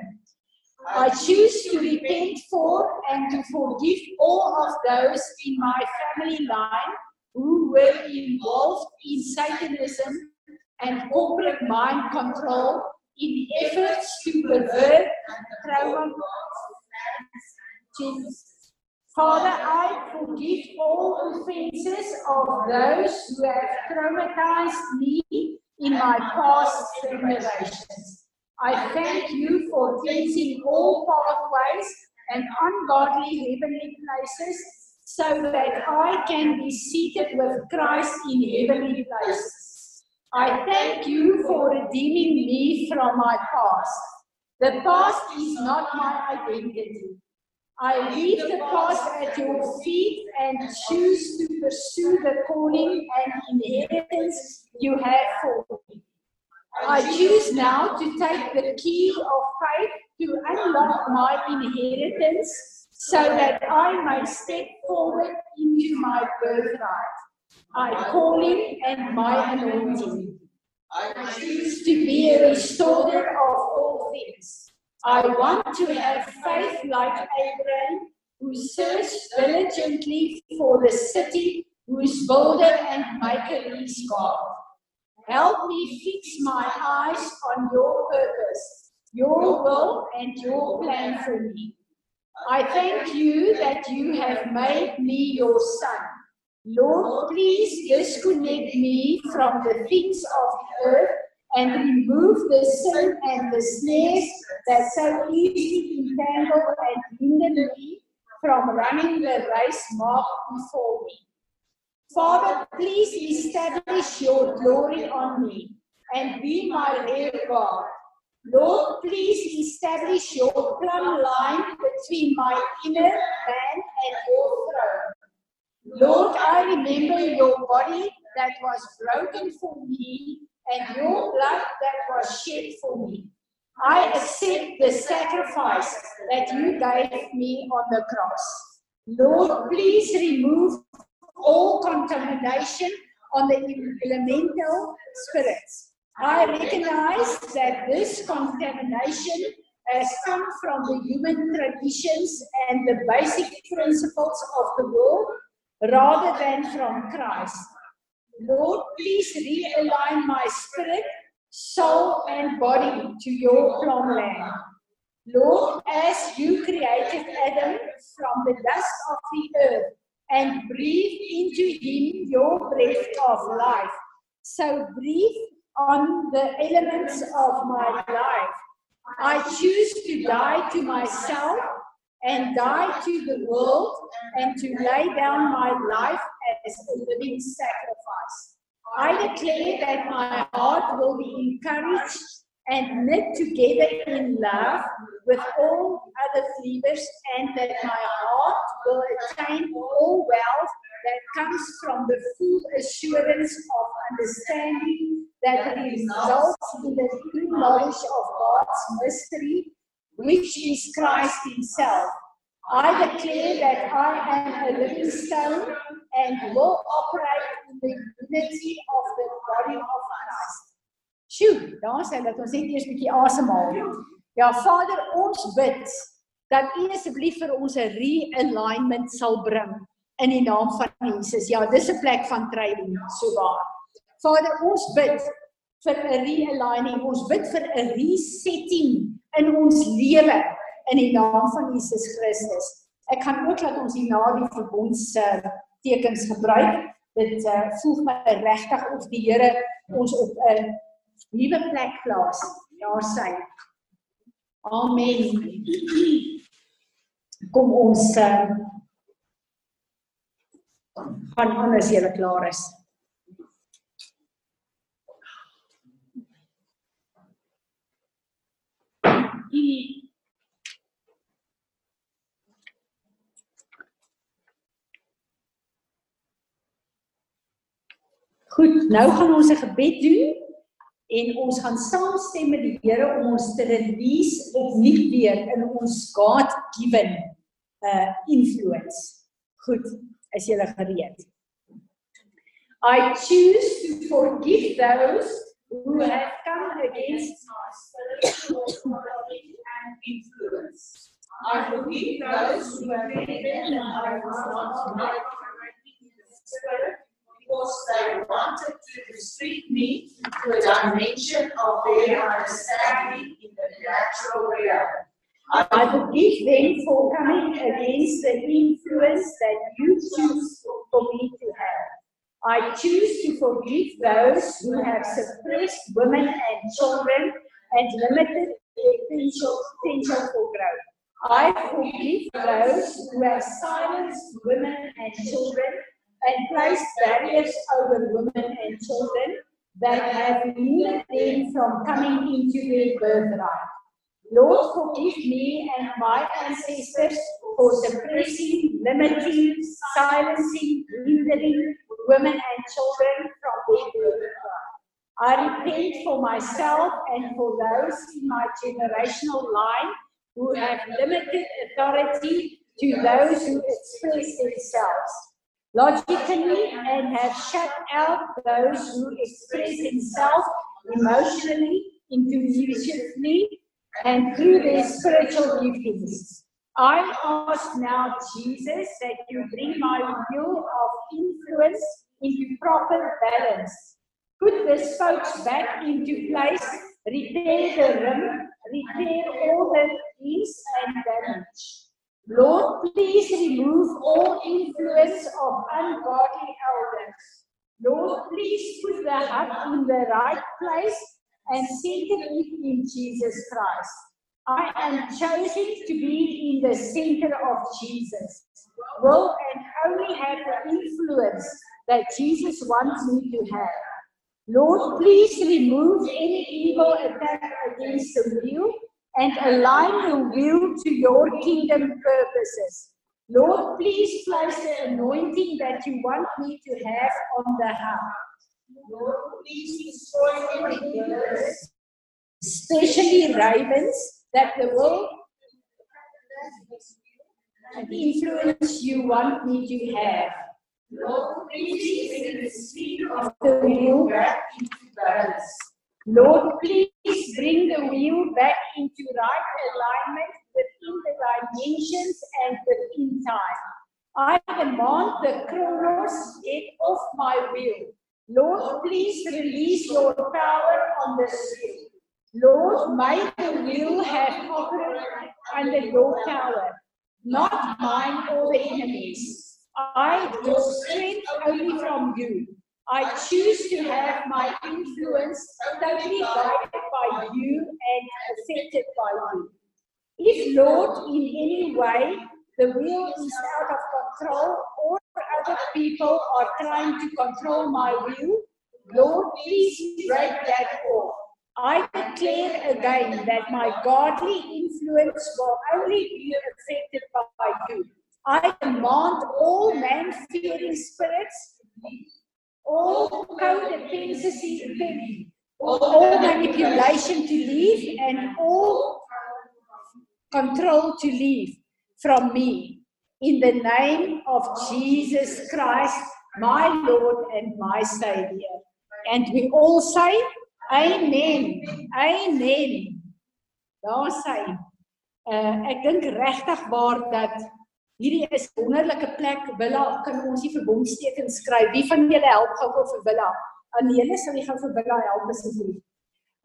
I choose to repent for and to forgive all of those in my family line who were involved in Satanism and corporate mind control in efforts to pervert trauma. Jesus. Father, I forgive all offenses of those who have traumatized me in my past generations. I thank you for cleansing all pathways and ungodly heavenly places so that I can be seated with Christ in heavenly places. I thank you for redeeming me from my past. The past is not my identity. I leave the past at your feet and choose to pursue the calling and inheritance you have for me. I choose now to take the key of faith to unlock my inheritance so that I may step forward into my birthright, my calling and my anointing. I choose to be a restorer of all things. I want to have faith like Abraham, who searched diligently for the city whose builder and maker is God. Help me fix my eyes on your purpose, your will, and your plan for me. I thank you that you have made me your son. Lord, please disconnect me from the things of the earth and remove the sin and the snares that so easily entangle and hinder me from running the race marked before me. Father, please establish your glory on me and be my rear guard. Lord, please establish your plumb line between my inner man and your. Lord, I remember your body that was broken for me and your blood that was shed for me. I accept the sacrifice that you gave me on the cross. Lord, please remove all contamination on the elemental spirits. I recognize that this contamination has come from the human traditions and the basic principles of the world rather than from Christ. Lord, please realign my spirit, soul, and body to your plan. Lord, as you created Adam from the dust of the earth and breathed into him your breath of life, so breathe on the elements of my life. I choose to die to myself and die to the world and to lay down my life as a living sacrifice. I declare that my heart will be encouraged and knit together in love with all other believers, and that my heart will attain all wealth that comes from the full assurance of understanding that results in the true knowledge of God's mystery, which is Christ Himself. I declare that I am a living stone and will operate in the unity of the body of Christ. Sjoe, daar sê dat ons net eers 'n bietjie asemhaal. Ja, Vader, ons bid dat U asseblief vir ons 'n realignment sal bring in die naam van Jesus. Ja, dis 'n plek van training, so waar. Vader, ons bid vir 'n realigning. Ons bid vir 'n resetting in ons lewe in die naam van Jesus Christus. Ek kan ook laat ons hier na die verbonds uh, tekens gebruik. Dit uh, voeg my regtig of die Here ons op 'n nuwe plek plaas. Daar sê. Amen. Kom ons uh, gaan aan as jy klaar is. Goed, nou gaan ons 'n gebed doen en ons gaan saamstem met die Here om ons te release opnuut weer in ons God given uh influence. Goed, is jy gereed? I choose to forgive those who have come against authority and influence. I forgive those who have been and I in the spirit because they wanted to restrict me to a dimension of their understanding in the natural realm. I forgive them for coming against the influence that you choose for me to have. I choose to forgive those who have suppressed women and children and limited their potential, potential for growth. I forgive those who have silenced women and children and placed barriers over women and children that have hindered them from coming into their birthright. Lord, forgive me and my ancestors for suppressing, limiting, silencing, hindering women and children from their birthright. I repent for myself and for those in my generational line who have limited authority to those who express themselves logically and have shut out those who express themselves emotionally, intuitively, and through their spiritual giftings. I ask now, Jesus, that you bring my wheel of influence into proper balance. Put the spokes back into place, repair the rim, repair all the leaks and damage. Lord, please remove all influence of ungodly elders. Lord, please put the heart in the right place and center it in Jesus Christ. I am chosen to be in the center of Jesus. Will and only have the influence that Jesus wants me to have. Lord, please remove any evil attack against the will and align the will to your kingdom purposes. Lord, please place the anointing that you want me to have on the heart. Lord, please destroy any especially ravens, that the world and the influence you want me to have. Lord, please bring the wheel back into balance. Lord, please bring the wheel back into right alignment within the dimensions and within time. I demand the chronos get off my wheel. Lord, please release your power on the wheel. Lord, the wheel have power under your power, not mine or the enemies. I draw strength only from you. I choose to have my influence totally guided by you and affected by you. If, Lord, in any way the will is out of control or other people are trying to control my will, Lord, please break that off. I declare again that my godly influence will only be affected by you. I command all man fearing spirits all codependency, all manipulation to leave, and all control to leave from me. In the name of Jesus Christ, my Lord and my Savior. And we all say, Amen. Amen. Daar sê uh, ek dink regtig waar dat Hierdie is wonderlike plek. Willa, kan ons nie verbondstekens skryf? Wie van julle help gou vir Willa? Anele sal jy gou vir Willa help asseblief.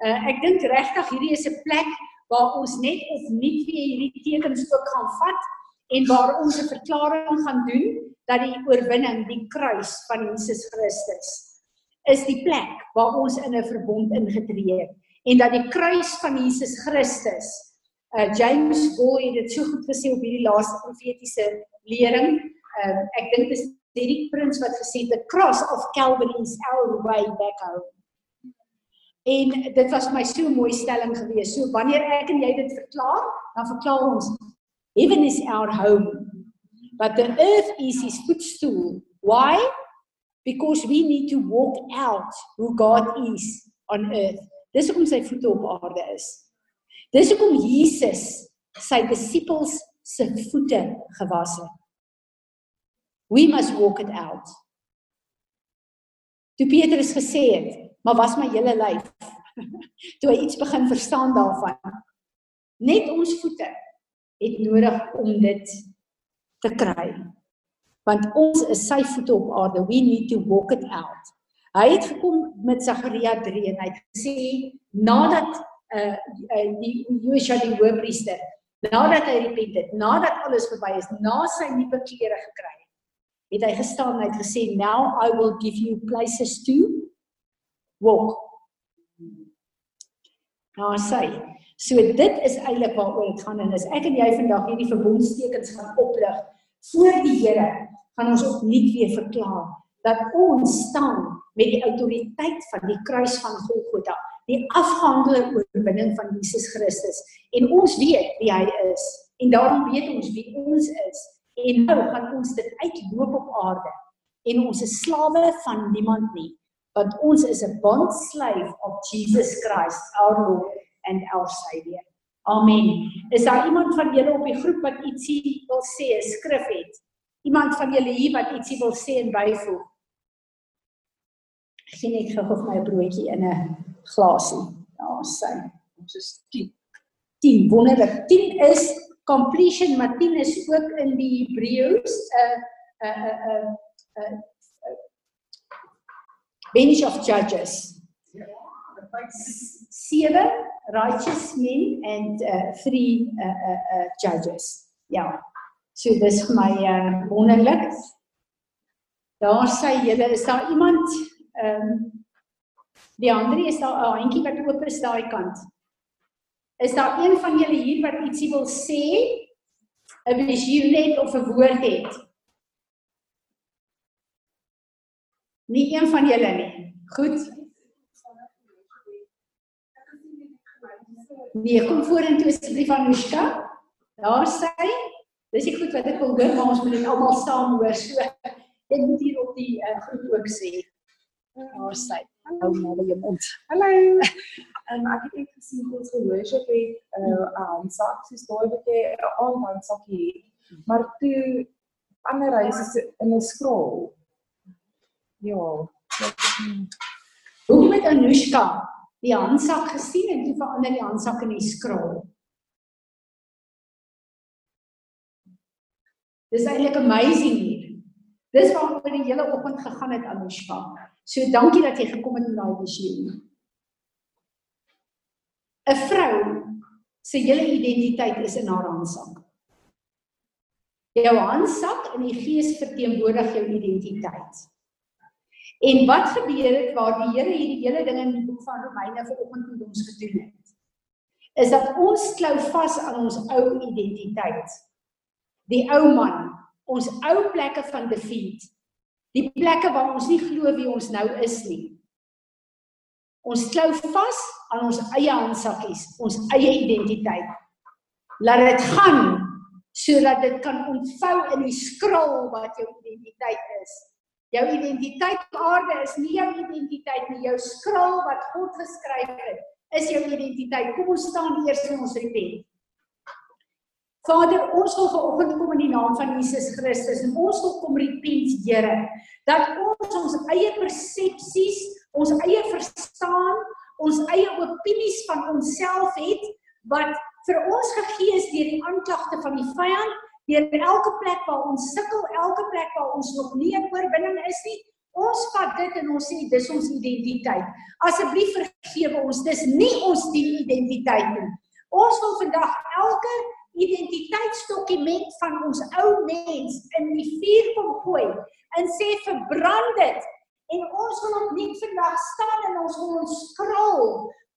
Uh ek dink regtig hierdie is 'n plek waar ons net opnuut weer hierdie tekens ook gaan vat en waar ons 'n verklaring gaan doen dat die oorwinning, die kruis van Jesus Christus is die plek waar ons in 'n verbond ingetree het en dat die kruis van Jesus Christus uh, James Boy het dit so goed gesê op hierdie laaste profetiese lering. Um, ek dink dis Derek Prince wat gesê het the cross of Calvary is our way back home. En dit was my so mooi stelling gewees. So wanneer ek en jy dit verklaar, dan verklaar ons heaven is our home. But the earth is his footstool. Why? Because we need to walk out who God is on earth. Dis hoekom sy voete op aarde is. Dis hoekom Jesus sy disippels se voete gewas het. We must walk it out. Toe Petrus gesê het, "Maar was my hele lyf." [LAUGHS] Toe hy iets begin verstaan daarvan. Net ons voete het nodig om dit te kry. Want ons is sy voete op aarde. We need to walk it out. Hy het gekom met Sagaria 3 en hy het gesê nadat uh, uh die Joshua die hoofpriester nadat hy repent het, nadat alles verby is, na sy nuwe klere gekry het, het hy gestaan en hy het gesê, "Now I will give you places to walk." Nou sê, so dit is eintlik waaroor dit gaan en as ek en jy vandag hierdie verbondstekens gaan oplig voor die Here, gaan ons opnuut weer verklaar dat ons staan met die autoriteit van die kruis van Golgotha, die afgehandelde oorwinning van Jesus Christus. En ons weet wie hy is en daarom weet ons wie ons is. En nou gaan ons dit uitloop op aarde. En ons is slawe van niemand nie want ons is 'n bond slave of Jesus Christ our Lord and our Savior. Amen. Is daar iemand van julle op die groep wat ietsie wil sê, skrif het? Iemand van julle hier wat ietsie wil sê en byvoeg? Sien ek gou vir my broodjie in 'n glasie. Daar sy. Ons is 10. 10 wonderlik. 10 is completion, maar 10 is ook in die Hebreëus 'n 'n 'n 'n bench of judges. Seven righteous men and uh, three uh, uh, uh, judges. Ja. So dis vir my uh, wonderlik. Daar sê julle is daar iemand ehm um, die ander is daar 'n handjie wat oop is daai kant. Is daar een van julle hier wat ietsie wil sê? 'n visioen net of 'n woord het? Nie een van julle nie. Goed. Nee, kom vorentoe asseblief Anushka. Daar sê, dis ek goed wat ek wil hoor, maar ons moet dit almal saam hoor. So ek moet hier op die uh, groep ook sê. Daar sê, hou maar jou mond. Hallo. [LAUGHS] En ek het net gesien ons worship het 'n uh, handsak, soos daai wat jy 'n handsak het. Maar toe ander huise is in 'n scroll. Ja. Hoe met Anushka die handsak gesien en toe verander die handsak in die scroll. Dis eintlik amazing hier. Dis waaroor die hele oggend gegaan het Anushka. So dankie dat jy gekom het in daai visioen. 'n Vrou se hele identiteit is in haar handsak. Jou handsak in die gees verteenwoordig jou identiteit. En wat gebeur het waar die Here hierdie hele ding in boek van Romeine vanoggend met ons gedoen het? Is dat ons klou vas aan ons ou identiteit. Die ou man, ons ou plekke van defeat. Die plekke waar ons nie glo wie ons nou is nie. Ons klou vas aan ons eie handsakkies, ons eie identiteit. Laat dit gaan sodat dit kan ontvou in die skrul wat jou identiteit is. Jou identiteit op aarde is nie jou identiteit nie, jou skrul wat God geskryf het, is jou identiteit. Kom ons staan eers en ons repent. Vader, ons wil vanoggend kom in die naam van Jesus Christus en ons wil kom repent, Here, dat ons ons eie persepsies, ons eie verstaan, ons eie opinies van onsself het wat vir ons gegee is deur die aanklagte van die vyand deur elke plek waar ons sukkel, elke plek waar ons nog nie 'n oorwinning is nie, ons vat dit en ons sê dis ons identiteit. Asseblief vergewe ons, dis nie ons die identiteit nie. Ons wil vandag elke identiteitsdokument van ons ou mens in die vuur kom gooi en sê verbrand dit en ons wil opnuut vandag staan en ons wil ons skrol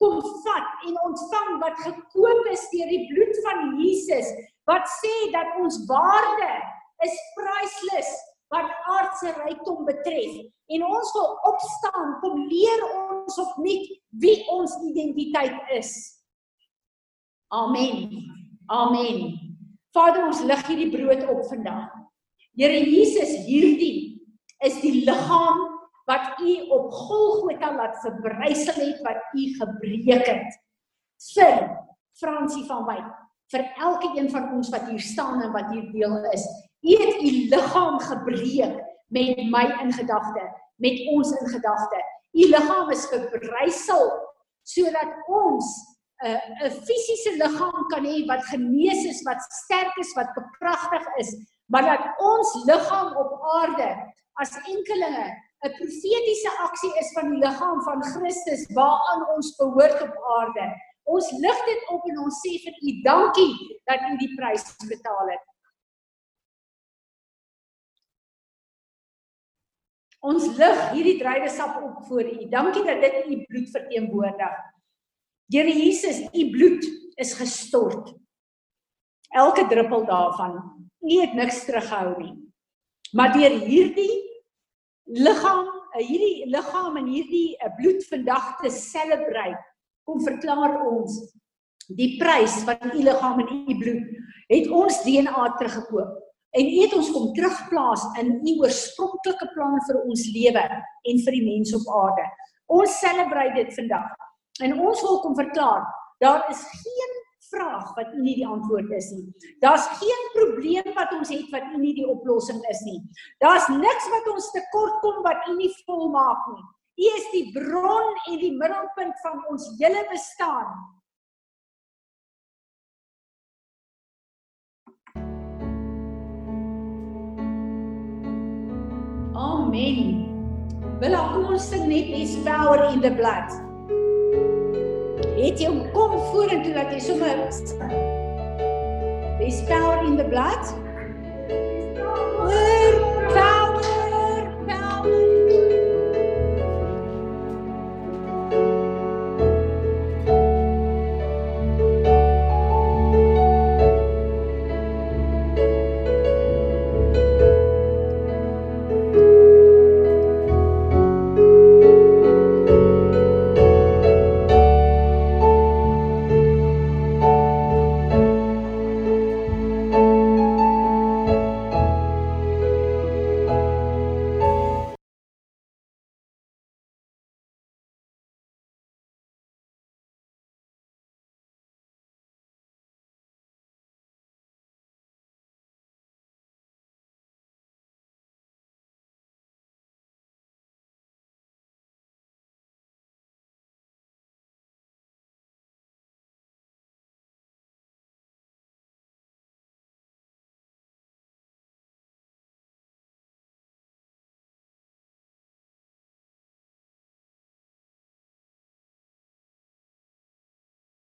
kom vat en ontvang wat gekoop is deur die bloed van Jesus wat sê dat ons waarde is priceless wat aardse rykdom betref en ons wil opstaan kom leer ons opnuut wie ons identiteit is. Amen. Amen. Vader ons lig hierdie brood op vandag. Here Jesus, hierdie is die liggaam wat u op Golgotha laat verbrysel het wat u gebreek het. Vir Fransie van Wyk vir elke een van ons wat hier staan en wat hier deel is. U het u liggaam gebreek met my in gedagte, met ons in gedagte. U liggaam is verbrysel sodat ons 'n uh, 'n fisiese liggaam kan hê wat genees is, wat sterk is, wat bekragtig is, maar dat ons liggaam op aarde as enkelinge 'n profetiese aksie is van die liggaam van Christus waaraan ons behoort op aarde Ons lig dit op en ons sê vir U dankie dat U die prys betaal het. Ons lig hierdie druiwesap op voor U. Dankie dat dit U bloed verteenwoordig. Here Jesus, U bloed is gestort. Elke druppel daarvan. U het niks teruggehou nie. Maar deur hierdie liggaam, hierdie liggaam en hierdie eh, bloed vandag te celebrate, kom verklaar ons die prys van u liggaam en u bloed het ons DNA teruggekoop en u het ons kom terugplaas in u oorspronklike plan vir ons lewe en vir die mense op aarde. Ons celebrate dit vandag. En ons wil kom verklaar, daar is geen vraag wat u nie die antwoord is nie. Daar's geen probleem wat ons het wat u nie die oplossing is nie. Daar's niks wat ons tekort kom wat u nie volmaak nie. U is die bron en die middelpunt van ons hele bestaan. Amen. Wil ons sing net is power in the blood het jy hom kom vorentoe dat jy sommer power in the blood.